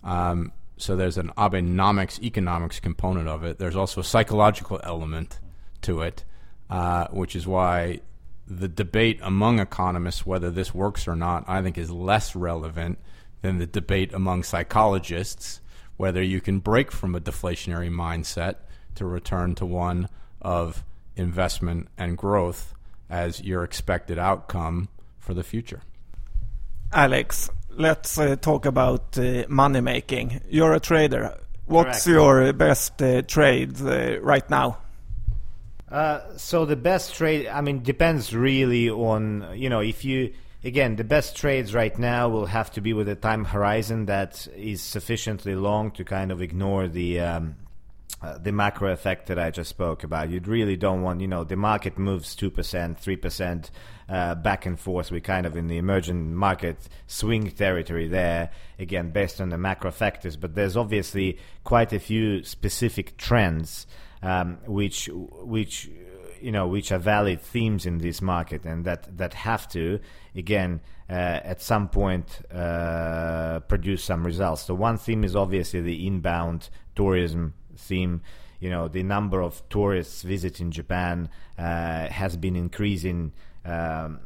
S3: Um, so there's an Abenomics economics component of it. There's also a psychological element to it, uh, which is why the debate among economists whether this works or not, I think, is less relevant than the debate among psychologists whether you can break from a deflationary mindset to return to one of investment and growth as your expected outcome for the future.
S2: Alex, let's uh, talk about uh, money making. You're a trader. What's Correct. your best uh, trade uh, right now?
S4: Uh, so the best trade, I mean, depends really on you know if you again the best trades right now will have to be with a time horizon that is sufficiently long to kind of ignore the um, uh, the macro effect that I just spoke about. You really don't want, you know, the market moves 2%, 3% uh, back and forth. We're kind of in the emerging market swing territory there, again, based on the macro factors. But there's obviously quite a few specific trends um, which, which, you know, which are valid themes in this market and that, that have to, again, uh, at some point uh, produce some results. So, one theme is obviously the inbound tourism theme. You know, the number of tourists visiting Japan uh, has been increasing um,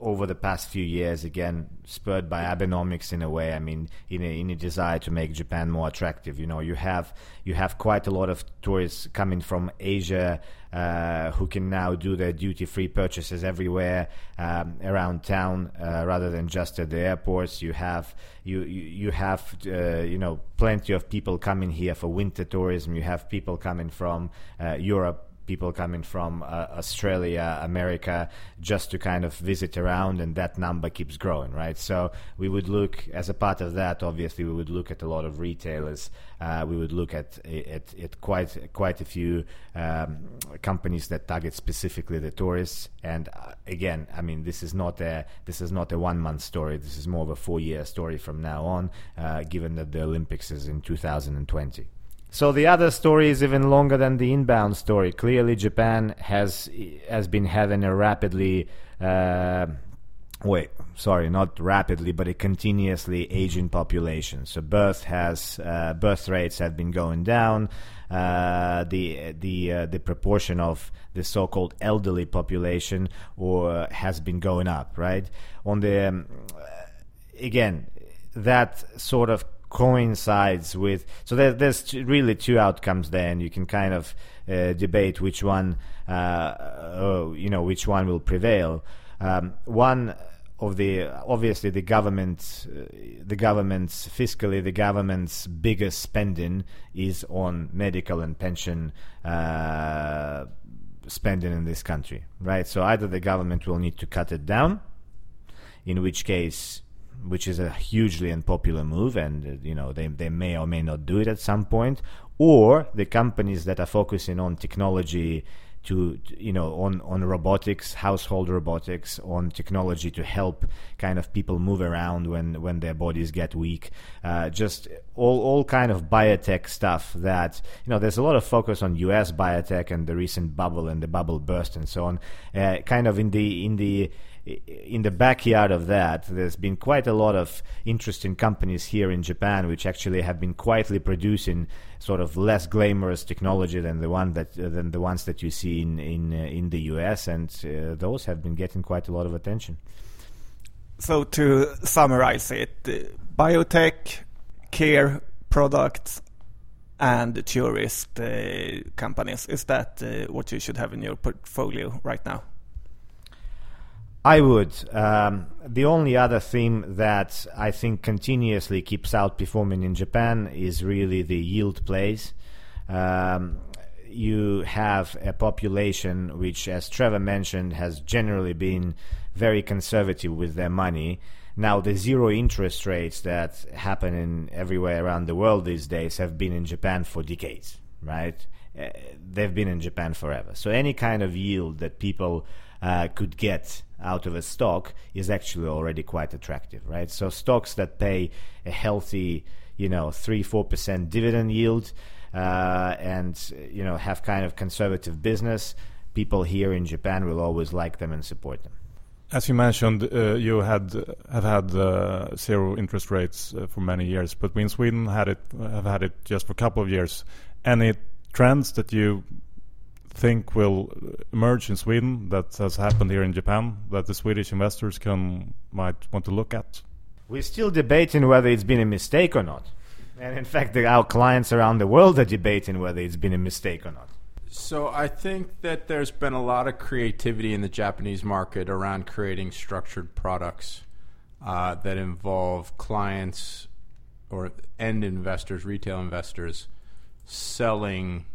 S4: over the past few years. Again, spurred by Abenomics in a way. I mean, in a, in a desire to make Japan more attractive. You know, you have you have quite a lot of tourists coming from Asia uh, who can now do their duty free purchases everywhere um, around town uh, rather than just at the airports. You have you you, you have uh, you know plenty of people coming here for winter tourism. You have people coming from uh, Europe people coming from uh, Australia, America, just to kind of visit around, and that number keeps growing, right? So we would look as a part of that. Obviously, we would look at a lot of retailers. Uh, we would look at, at, at quite quite a few um, companies that target specifically the tourists. And uh, again, I mean, this is not a this is not a one month story. This is more of a four year story from now on, uh, given that the Olympics is in 2020. So the other story is even longer than the inbound story. Clearly, Japan has has been having a rapidly uh, wait, sorry, not rapidly, but a continuously aging population. So birth has uh, birth rates have been going down. Uh, the the uh, the proportion of the so-called elderly population or has been going up. Right on the um, again that sort of coincides with. So there, there's really two outcomes there, and you can kind of uh, debate which one, oh, you know, which one will prevail. Um, one of the obviously the government, uh, the government's fiscally, the government's biggest spending is on medical and pension uh, spending in this country, right? So either the government will need to cut it down, in which case which is a hugely unpopular move, and uh, you know they they may or may not do it at some point, or the companies that are focusing on technology to you know on on robotics household robotics on technology to help kind of people move around when when their bodies get weak. Uh, just all all kind of biotech stuff that you know there's a lot of focus on US biotech and the recent bubble and the bubble burst and so on. Uh, kind of in the in the in the backyard of that, there's been quite a lot of interesting companies here in Japan which actually have been quietly producing sort of less glamorous technology than the one that uh, than the ones that you see in in uh, in the US, and uh, those have been getting quite a lot of attention.
S2: So to summarize it, uh, biotech, care products, and tourist uh, companies is that uh, what you should have in your portfolio right now?
S4: I would. Um, the only other theme that I think continuously keeps outperforming in Japan is really the yield plays. Um, you have a population which, as Trevor mentioned, has generally been very conservative with their money. Now, the zero interest rates that happen in everywhere around the world these days have been in Japan for decades, right? Uh, they've been in Japan forever. So, any kind of yield that people uh, could get out of a stock is actually already quite attractive, right? So stocks that pay a healthy, you know, three four percent dividend yield, uh, and you know have kind of conservative business, people here in Japan will always like them and support them.
S1: As you mentioned, uh, you had have had uh, zero interest rates uh, for many years, but we in Sweden had it have had it just for a couple of years. Any trends that you think will emerge in Sweden that has happened here in Japan that the Swedish investors can might want to look at?
S4: We're still debating whether it's been a mistake or not. And in fact, the, our clients around the world are debating whether it's been a mistake or not.
S3: So I think that there's been a lot of creativity in the Japanese market around creating structured products uh, that involve clients or end investors, retail investors, selling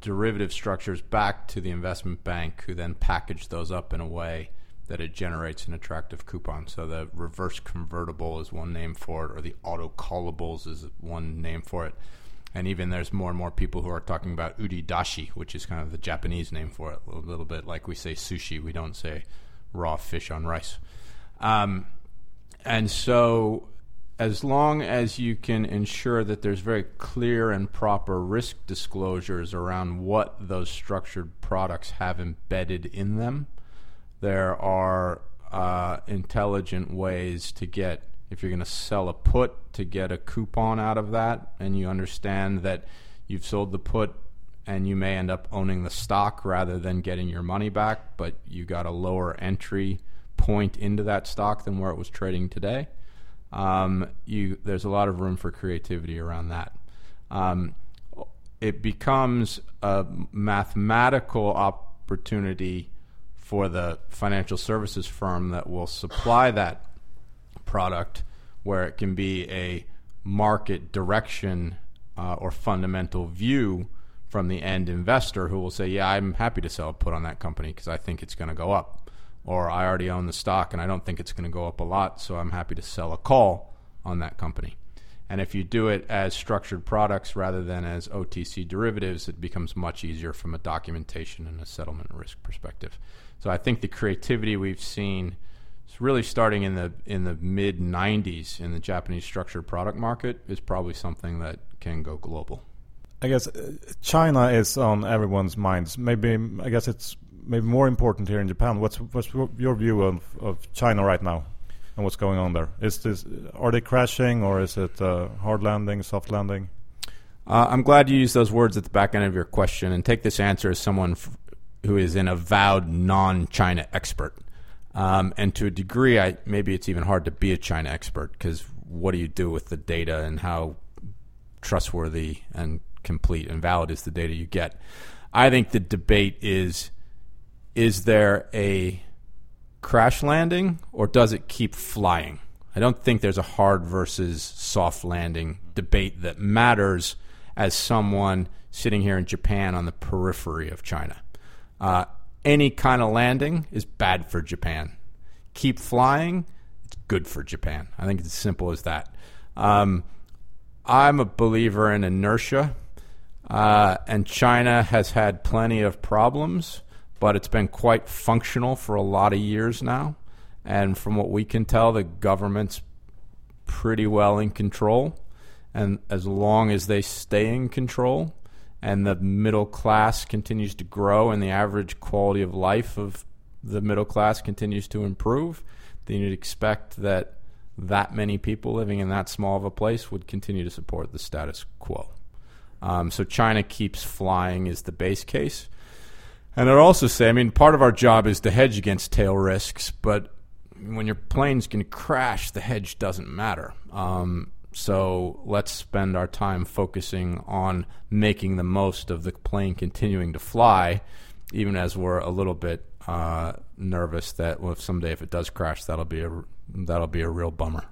S3: derivative structures back to the investment bank, who then package those up in a way that it generates an attractive coupon. So the reverse convertible is one name for it, or the auto callables is one name for it. And even there's more and more people who are talking about uridashi, which is kind of the Japanese name for it, a little, little bit like we say sushi, we don't say raw fish on rice. Um, and so as long as you can ensure that there's very clear and proper risk disclosures around what those structured products have embedded in them, there are uh, intelligent ways to get, if you're going to sell a put, to get a coupon out of that, and you understand that you've sold the put and you may end up owning the stock rather than getting your money back, but you got a lower entry point into that stock than where it was trading today um, you there's a lot of room for creativity around that. Um, it becomes a mathematical opportunity for the financial services firm that will supply that product, where it can be a market direction uh, or fundamental view from the end investor who will say, "Yeah, I'm happy to sell put on that company because I think it's going to go up." Or I already own the stock and I don't think it's going to go up a lot, so I'm happy to sell a call on that company. And if you do it as structured products rather than as OTC derivatives, it becomes much easier from a documentation and a settlement risk perspective. So I think the creativity we've seen is really starting in the in the mid 90s in the Japanese structured product market is probably something that can go global.
S1: I guess uh, China is on everyone's minds. Maybe I guess it's maybe more important here in Japan. What's what's your view of, of China right now, and what's going on there? Is this are they crashing or is it uh, hard landing, soft landing?
S3: Uh, I'm glad you used those words at the back end of your question, and take this answer as someone who is an avowed non-China expert. Um, and to a degree, I, maybe it's even hard to be a China expert because what do you do with the data and how trustworthy and complete and valid is the data you get? I think the debate is is there a crash landing or does it keep flying? I don't think there's a hard versus soft landing debate that matters as someone sitting here in Japan on the periphery of China. Uh, any kind of landing is bad for Japan. Keep flying, it's good for Japan. I think it's as simple as that. Um, I'm a believer in inertia. Uh, and China has had plenty of problems, but it's been quite functional for a lot of years now. And from what we can tell, the government's pretty well in control. And as long as they stay in control and the middle class continues to grow and the average quality of life of the middle class continues to improve, then you'd expect that that many people living in that small of a place would continue to support the status quo. Um, so China keeps flying is the base case. And I'd also say, I mean, part of our job is to hedge against tail risks, but when your plane's going to crash, the hedge doesn't matter. Um, so let's spend our time focusing on making the most of the plane continuing to fly, even as we're a little bit uh, nervous that well, if someday if it does crash, that'll be a that'll be a real bummer.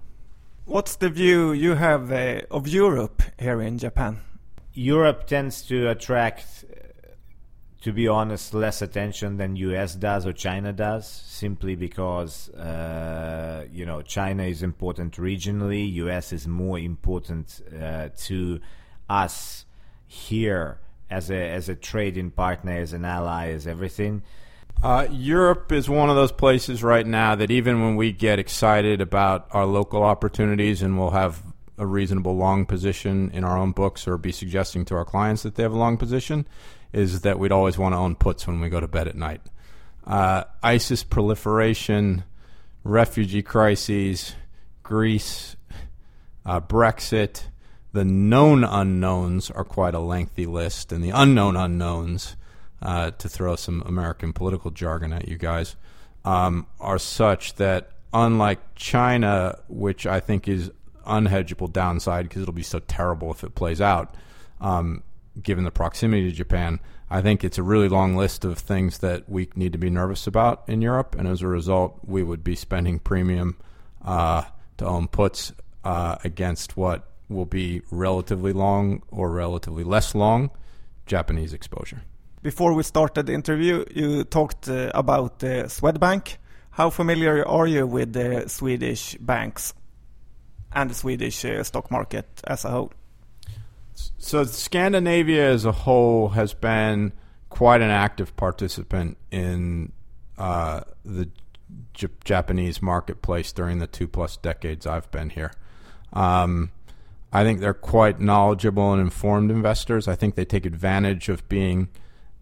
S2: What's the view you have uh, of Europe here in Japan?
S4: Europe tends to attract, to be honest, less attention than US does or China does, simply because uh, you know China is important regionally, US is more important uh, to us here as a as a trading partner, as an ally, as everything.
S3: Uh, Europe is one of those places right now that even when we get excited about our local opportunities and we'll have a reasonable long position in our own books or be suggesting to our clients that they have a long position, is that we'd always want to own puts when we go to bed at night. Uh, ISIS proliferation, refugee crises, Greece, uh, Brexit, the known unknowns are quite a lengthy list, and the unknown unknowns uh, to throw some American political jargon at you guys, um, are such that unlike China, which I think is unhedgeable downside because it'll be so terrible if it plays out, um, given the proximity to Japan, I think it's a really long list of things that we need to be nervous about in Europe, and as a result, we would be spending premium uh, to own puts uh, against what will be relatively long or relatively less long Japanese exposure
S2: before we started the interview, you talked uh, about Swedbank. How familiar are you with the Swedish banks and the Swedish uh, stock market as a whole?
S3: So, Scandinavia as a whole has been quite an active participant in uh, the J- Japanese marketplace during the two plus decades I've been here. Um, I think they're quite knowledgeable and informed investors. I think they take advantage of being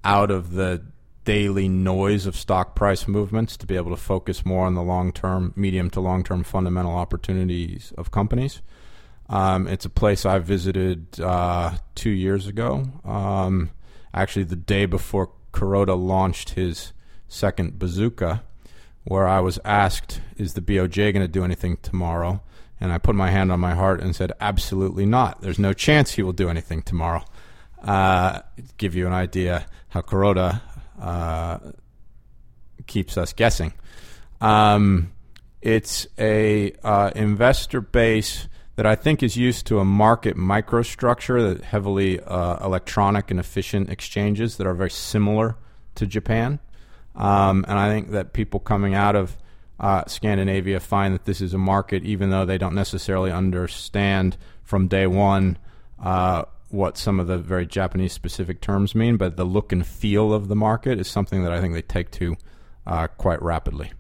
S3: out of the daily noise of stock price movements to be able to focus more on the long term, medium to long term fundamental opportunities of companies. Um, it's a place I visited uh, two years ago. Um, actually, the day before Kuroda launched his second bazooka, where I was asked, Is the BOJ going to do anything tomorrow? And I put my hand on my heart and said, Absolutely not. There's no chance he will do anything tomorrow. Uh, give you an idea how Kuroda uh, keeps us guessing. Um, it's a uh, investor base that I think is used to a market microstructure that heavily uh, electronic and efficient exchanges that are very similar to Japan. Um, and I think that people coming out of uh, Scandinavia find that this is a market, even though they don't necessarily understand from day one uh, what some of the very Japanese specific terms mean, but the look and feel of the market is something that I think they take to uh, quite rapidly.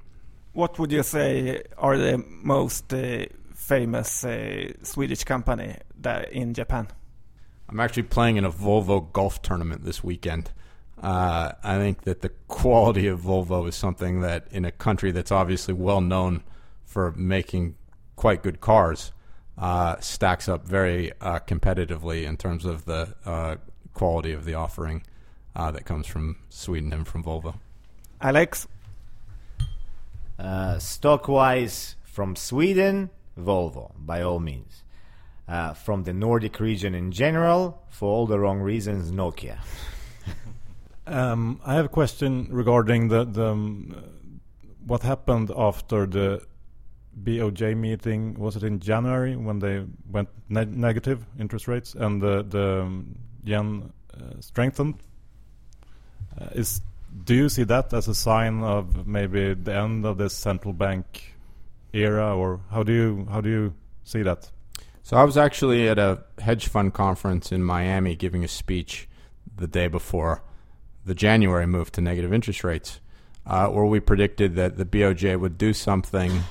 S2: What would you say are the most uh, famous uh, Swedish company that in Japan?
S3: I'm actually playing in a Volvo golf tournament this weekend. Uh, I think that the quality of Volvo is something that, in a country that's obviously well known for making quite good cars, uh, stacks up very uh, competitively in terms of the uh, quality of the offering uh, that comes from Sweden and from Volvo.
S2: Alex?
S4: Uh, stock wise, from Sweden, Volvo, by all means. Uh, from the Nordic region in general, for all the wrong reasons, Nokia. (laughs)
S1: um, I have a question regarding the, the um, what happened after the BOJ meeting was it in January when they went ne negative interest rates and the the um, yen uh, strengthened? Uh, is do you see that as a sign of maybe the end of this central bank era, or how do you how do you see that?
S3: So I was actually at a hedge fund conference in Miami giving a speech the day before the January move to negative interest rates, uh, where we predicted that the BOJ would do something.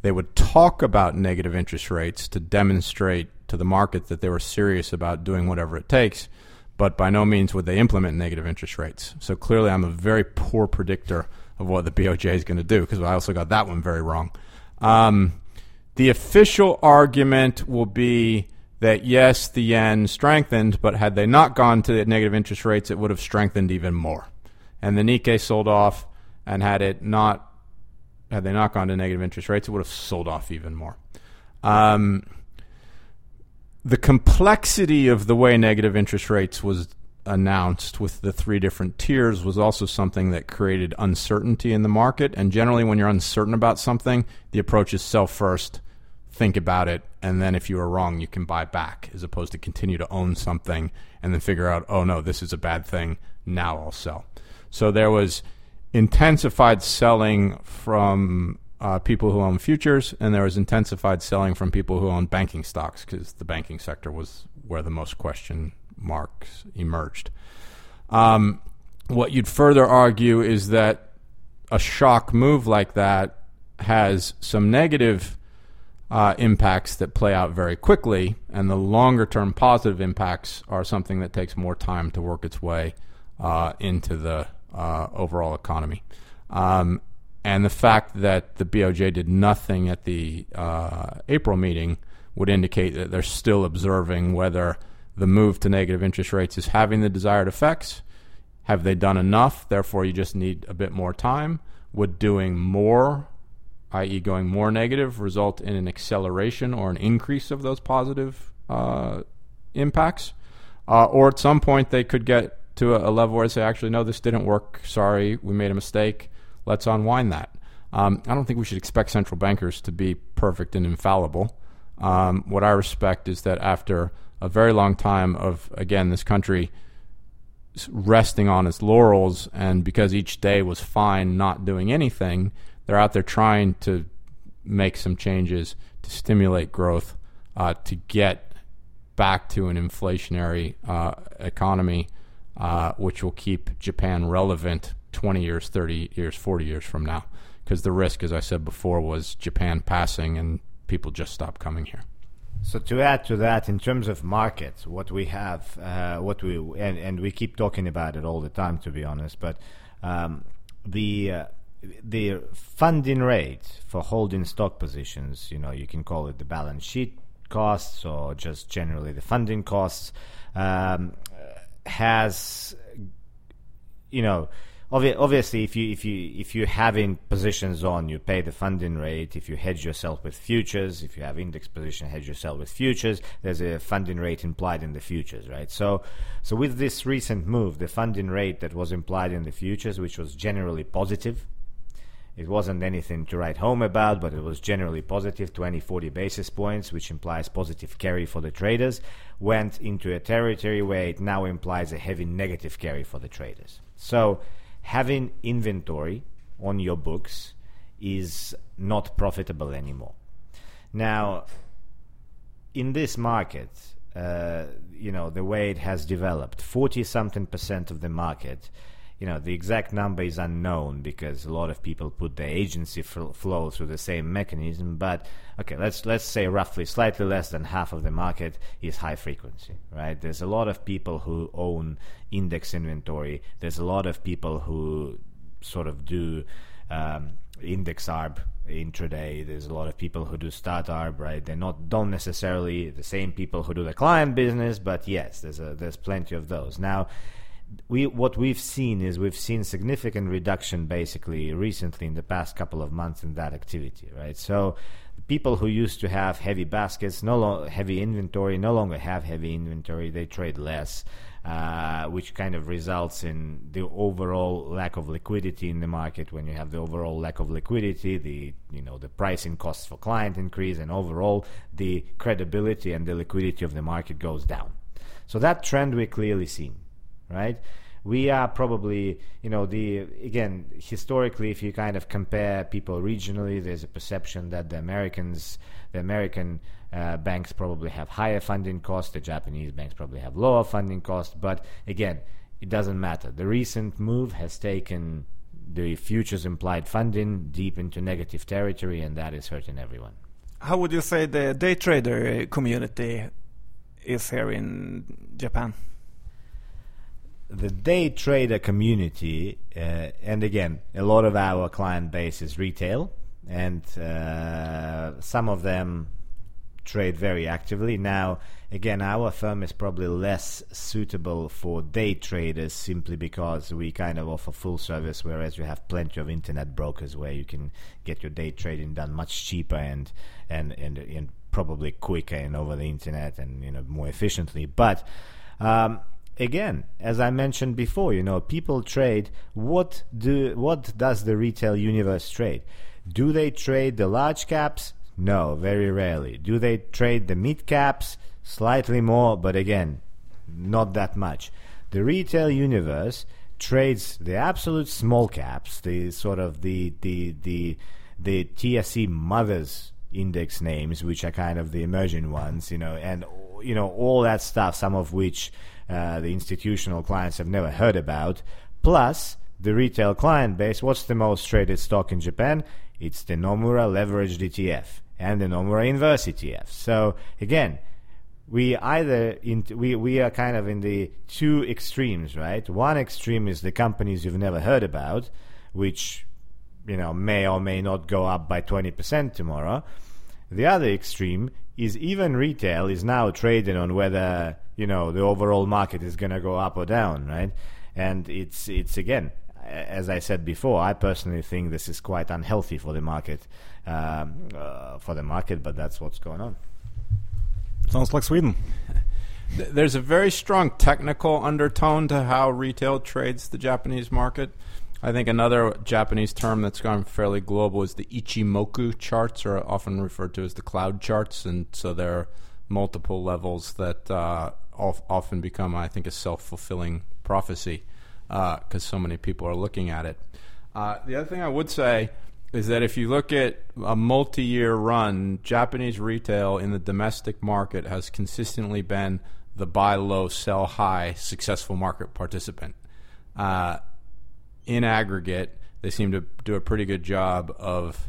S3: They would talk about negative interest rates to demonstrate to the market that they were serious about doing whatever it takes, but by no means would they implement negative interest rates. So clearly, I'm a very poor predictor of what the BOJ is going to do because I also got that one very wrong. Um, the official argument will be that yes, the yen strengthened, but had they not gone to negative interest rates, it would have strengthened even more. And the Nikkei sold off, and had it not had they not gone to negative interest rates, it would have sold off even more. Um, the complexity of the way negative interest rates was announced with the three different tiers was also something that created uncertainty in the market. And generally, when you're uncertain about something, the approach is sell first, think about it, and then if you are wrong, you can buy back, as opposed to continue to own something and then figure out, oh no, this is a bad thing. Now I'll sell. So there was intensified selling from uh, people who own futures, and there was intensified selling from people who own banking stocks because the banking sector was where the most question marks emerged. Um, what you'd further argue is that a shock move like that has some negative uh, impacts that play out very quickly, and the longer term positive impacts are something that takes more time to work its way uh, into the uh, overall economy. Um, and the fact that the BOJ did nothing at the uh, April meeting would indicate that they're still observing whether the move to negative interest rates is having the desired effects. Have they done enough? Therefore, you just need a bit more time. Would doing more, i.e., going more negative, result in an acceleration or an increase of those positive uh, impacts? Uh, or at some point, they could get to a, a, level where they say, actually, no, this didn't work. Sorry, we made a mistake. Let's unwind that. Um, I don't think we should expect central bankers to be perfect and infallible. Um, what I respect is that after a very long time of again this country resting on its laurels and because each day was fine not doing anything they're out there trying to make some changes to stimulate growth uh, to get back to an inflationary uh, economy uh, which will keep Japan relevant 20 years 30 years 40 years from now. Because the risk as I said before was Japan passing and people just stop coming here
S4: so to add to that, in terms of markets, what we have, uh, what we and, and we keep talking about it all the time, to be honest. But um, the uh, the funding rate for holding stock positions, you know, you can call it the balance sheet costs or just generally the funding costs, um, has, you know, obviously if you if you if you having positions on you pay the funding rate if you hedge yourself with futures if you have index position hedge yourself with futures there's a funding rate implied in the futures right so so with this recent move the funding rate that was implied in the futures which was generally positive it wasn't anything to write home about, but it was generally positive 20 40 basis points, which implies positive carry for the traders, went into a territory where it now implies a heavy negative carry for the traders. So having inventory on your books is not profitable anymore. Now, in this market, uh, you know, the way it has developed, 40 something percent of the market you know the exact number is unknown because a lot of people put the agency fl- flow through the same mechanism but okay let's let's say roughly slightly less than half of the market is high frequency right? There's a lot of people who own index inventory. There's a lot of people who sort of do um, index arb intraday. There's a lot of people who do stat arb right? They're not don't necessarily the same people who do the client business but yes there's a there's plenty of those. Now we what we've seen is we've seen significant reduction basically recently in the past couple of months in that activity, right? So people who used to have heavy baskets, no lo- heavy inventory, no longer have heavy inventory. They trade less, uh, which kind of results in the overall lack of liquidity in the market. When you have the overall lack of liquidity, the you know the pricing costs for client increase, and overall the credibility and the liquidity of the market goes down. So that trend we clearly seen right? we are probably you know the again historically if you kind of compare people regionally there's a perception that the americans the american uh, banks probably have higher funding costs the japanese banks probably have lower funding costs but again it doesn't matter. The recent move has taken the futures implied funding deep into negative territory and that is hurting everyone.
S2: How would you say the day trader community is here in japan
S4: the day trader community, uh, and again, a lot of our client base is retail, and uh, some of them trade very actively. Now, again, our firm is probably less suitable for day traders simply because we kind of offer full service, whereas you have plenty of internet brokers where you can get your day trading done much cheaper and and and, and probably quicker and over the internet and you know more efficiently. But um, again, as I mentioned before, you know, people trade. What do what does the retail universe trade? Do they trade the large caps? No, very rarely. Do they trade the mid caps? Slightly more, but again, not that much. The retail universe trades the absolute small caps, the sort of the the the the TSE mothers index names, which are kind of the emerging ones, you know, and you know all that stuff. Some of which uh, the institutional clients have never heard about. Plus, the retail client base. What's the most traded stock in Japan? It's the Nomura leveraged ETF and the Nomura inverse ETF. So again, we either in, we we are kind of in the two extremes, right? One extreme is the companies you've never heard about, which you know may or may not go up by 20% tomorrow. The other extreme is even retail is now trading on whether you know the overall market is going to go up or down, right? And it's it's again, as I said before, I personally think this is quite unhealthy for the market, um, uh, for the market, but that's what's going on.
S1: Sounds like Sweden.
S3: There's a very strong technical undertone to how retail trades the Japanese market. I think another Japanese term that's gone fairly global is the Ichimoku charts, are often referred to as the cloud charts, and so there are multiple levels that uh, often become, I think, a self fulfilling prophecy because uh, so many people are looking at it. Uh, the other thing I would say is that if you look at a multi year run, Japanese retail in the domestic market has consistently been the buy low, sell high successful market participant. Uh, in aggregate, they seem to do a pretty good job of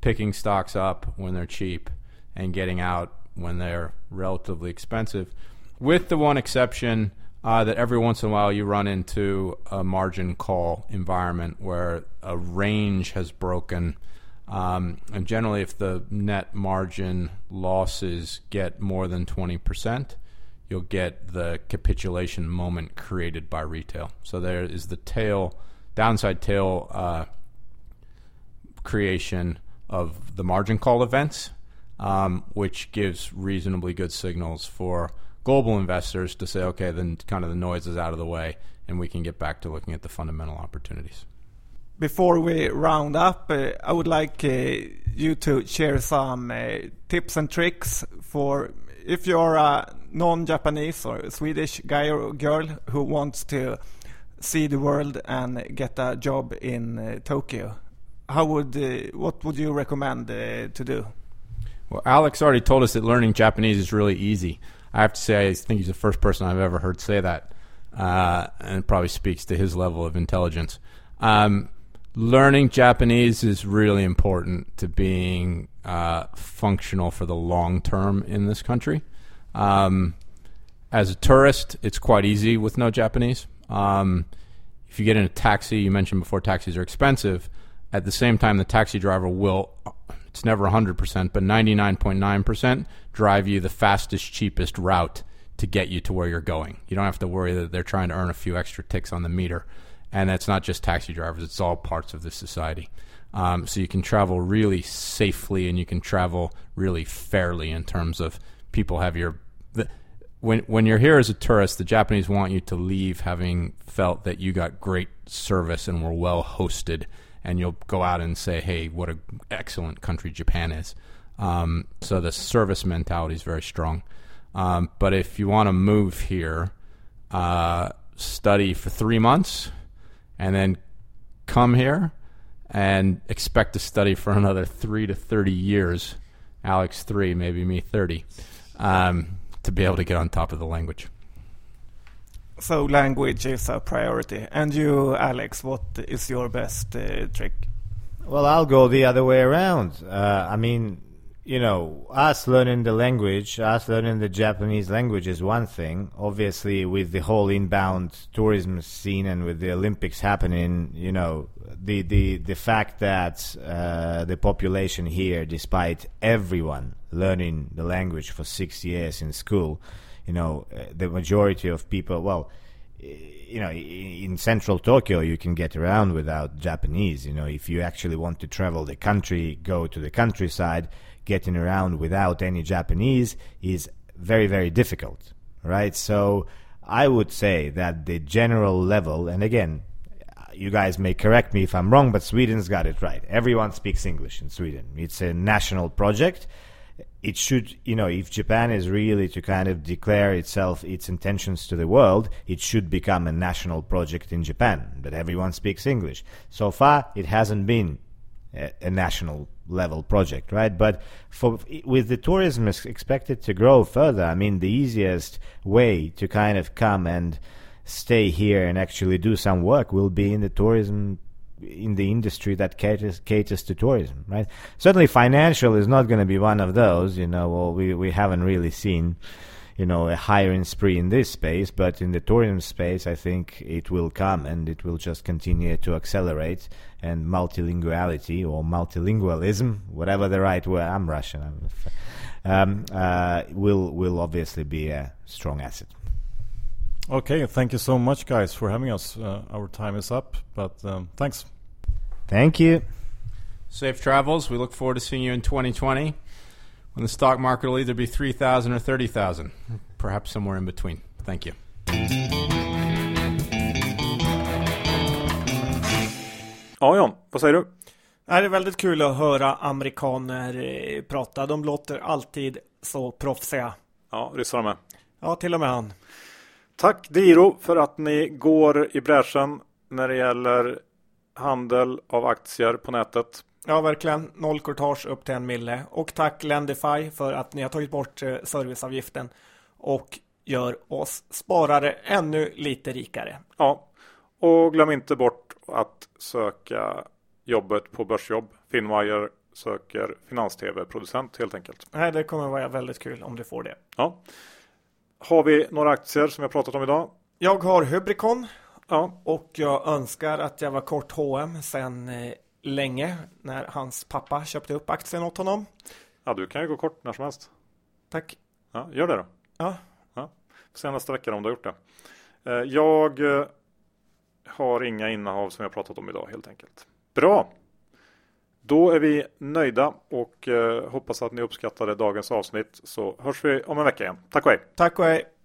S3: picking stocks up when they're cheap and getting out when they're relatively expensive with the one exception uh, that every once in a while you run into a margin call environment where a range has broken. Um, and generally, if the net margin losses get more than 20%, you'll get the capitulation moment created by retail. So there is the tail, downside tail uh, creation of the margin call events, um, which gives reasonably good signals for global investors to say, okay, then kind of the noise is out of the way and we can get back to looking at the fundamental opportunities.
S2: Before we round up, uh, I would like uh, you to share some uh, tips and tricks for if you're a non-Japanese or Swedish guy or girl who wants to see the world and get a job in uh, Tokyo. How would uh, what would you recommend uh, to do?
S3: Well, Alex already told us that learning Japanese is really easy. I have to say, I think he's the first person I've ever heard say that, uh, and it probably speaks to his level of intelligence. Um, learning Japanese is really important to being uh, functional for the long term in this country. Um, as a tourist, it's quite easy with no Japanese. Um, if you get in a taxi, you mentioned before taxis are expensive. At the same time, the taxi driver will it's never 100%, but 99.9% drive you the fastest, cheapest route to get you to where you're going. You don't have to worry that they're trying to earn a few extra ticks on the meter. And that's not just taxi drivers, it's all parts of the society. Um, so you can travel really safely and you can travel really fairly in terms of people have your. The, when, when you're here as a tourist, the Japanese want you to leave having felt that you got great service and were well hosted and you'll go out and say, "Hey, what an excellent country Japan is." Um, so the service mentality is very strong. Um, but if you want to move here, uh, study for three months and then come here and expect to study for another three to 30 years. Alex, three, maybe me, 30, um, to be able to get on top of the language.
S2: So, language is a priority. And you, Alex, what is your best uh, trick?
S4: Well, I'll go the other way around. Uh, I mean, you know, us learning the language, us learning the Japanese language is one thing. Obviously, with the whole inbound tourism scene and with the Olympics happening, you know, the the the fact that uh, the population here, despite everyone learning the language for six years in school, you know, uh, the majority of people, well you know, in central Tokyo, you can get around without Japanese. You know, if you actually want to travel the country, go to the countryside, getting around without any Japanese is very, very difficult, right? So I would say that the general level, and again, you guys may correct me if I'm wrong, but Sweden's got it right. Everyone speaks English in Sweden. It's a national project it should, you know, if Japan is really to kind of declare itself its intentions to the world, it should become a national project in Japan that everyone speaks English. So far, it hasn't been a, a national level project, right? But for with the tourism expected to grow further, I mean, the easiest way to kind of come and stay here and actually do some work will be in the tourism in the industry that caters caters to tourism, right? Certainly, financial is not going to be one of those. You know, well, we we haven't really seen, you know, a hiring spree in this space, but in the tourism space, I think it will come and it will just continue to accelerate. And multilinguality or multilingualism, whatever the right word, I'm Russian, um, uh, will will obviously be a strong asset.
S1: Okay, thank you so much, guys, for having us. Uh, our time is up, but um, thanks.
S4: Thank you.
S3: Safe travels. We look forward to seeing you in 2020 when the stock market will either be 3,000 or 30,000, perhaps somewhere in between. Thank you.
S1: Ja, John, vad säger du?
S2: Det är väldigt kul att höra amerikaner eh, prata. De låter alltid så proffsiga.
S1: Ja, ryssarna med.
S2: Ja, till och med han.
S1: Tack Diro för att ni går i bräschen när det gäller handel av aktier på nätet.
S2: Ja, verkligen. Noll courtage upp till en mille. Och tack Lendify för att ni har tagit bort eh, serviceavgiften och gör oss sparare ännu lite rikare.
S1: Ja, och glöm inte bort att söka jobbet på Börsjobb. Finwire söker finans-tv-producent helt enkelt.
S2: Nej, det kommer vara väldigt kul om du får det.
S1: Ja. Har vi några aktier som jag pratat om idag?
S2: Jag har Hybricon.
S1: Ja.
S2: Och jag önskar att jag var kort H&M sedan eh, länge när hans pappa köpte upp aktien åt honom.
S1: Ja, du kan ju gå kort när som helst.
S2: Tack.
S1: Ja, gör det då.
S2: Ja.
S1: ja. Får se nästa vecka om du har gjort det. Eh, jag eh, har inga innehav som jag pratat om idag helt enkelt. Bra! Då är vi nöjda och eh, hoppas att ni uppskattade dagens avsnitt så hörs vi om en vecka igen. Tack och hej!
S2: Tack och hej!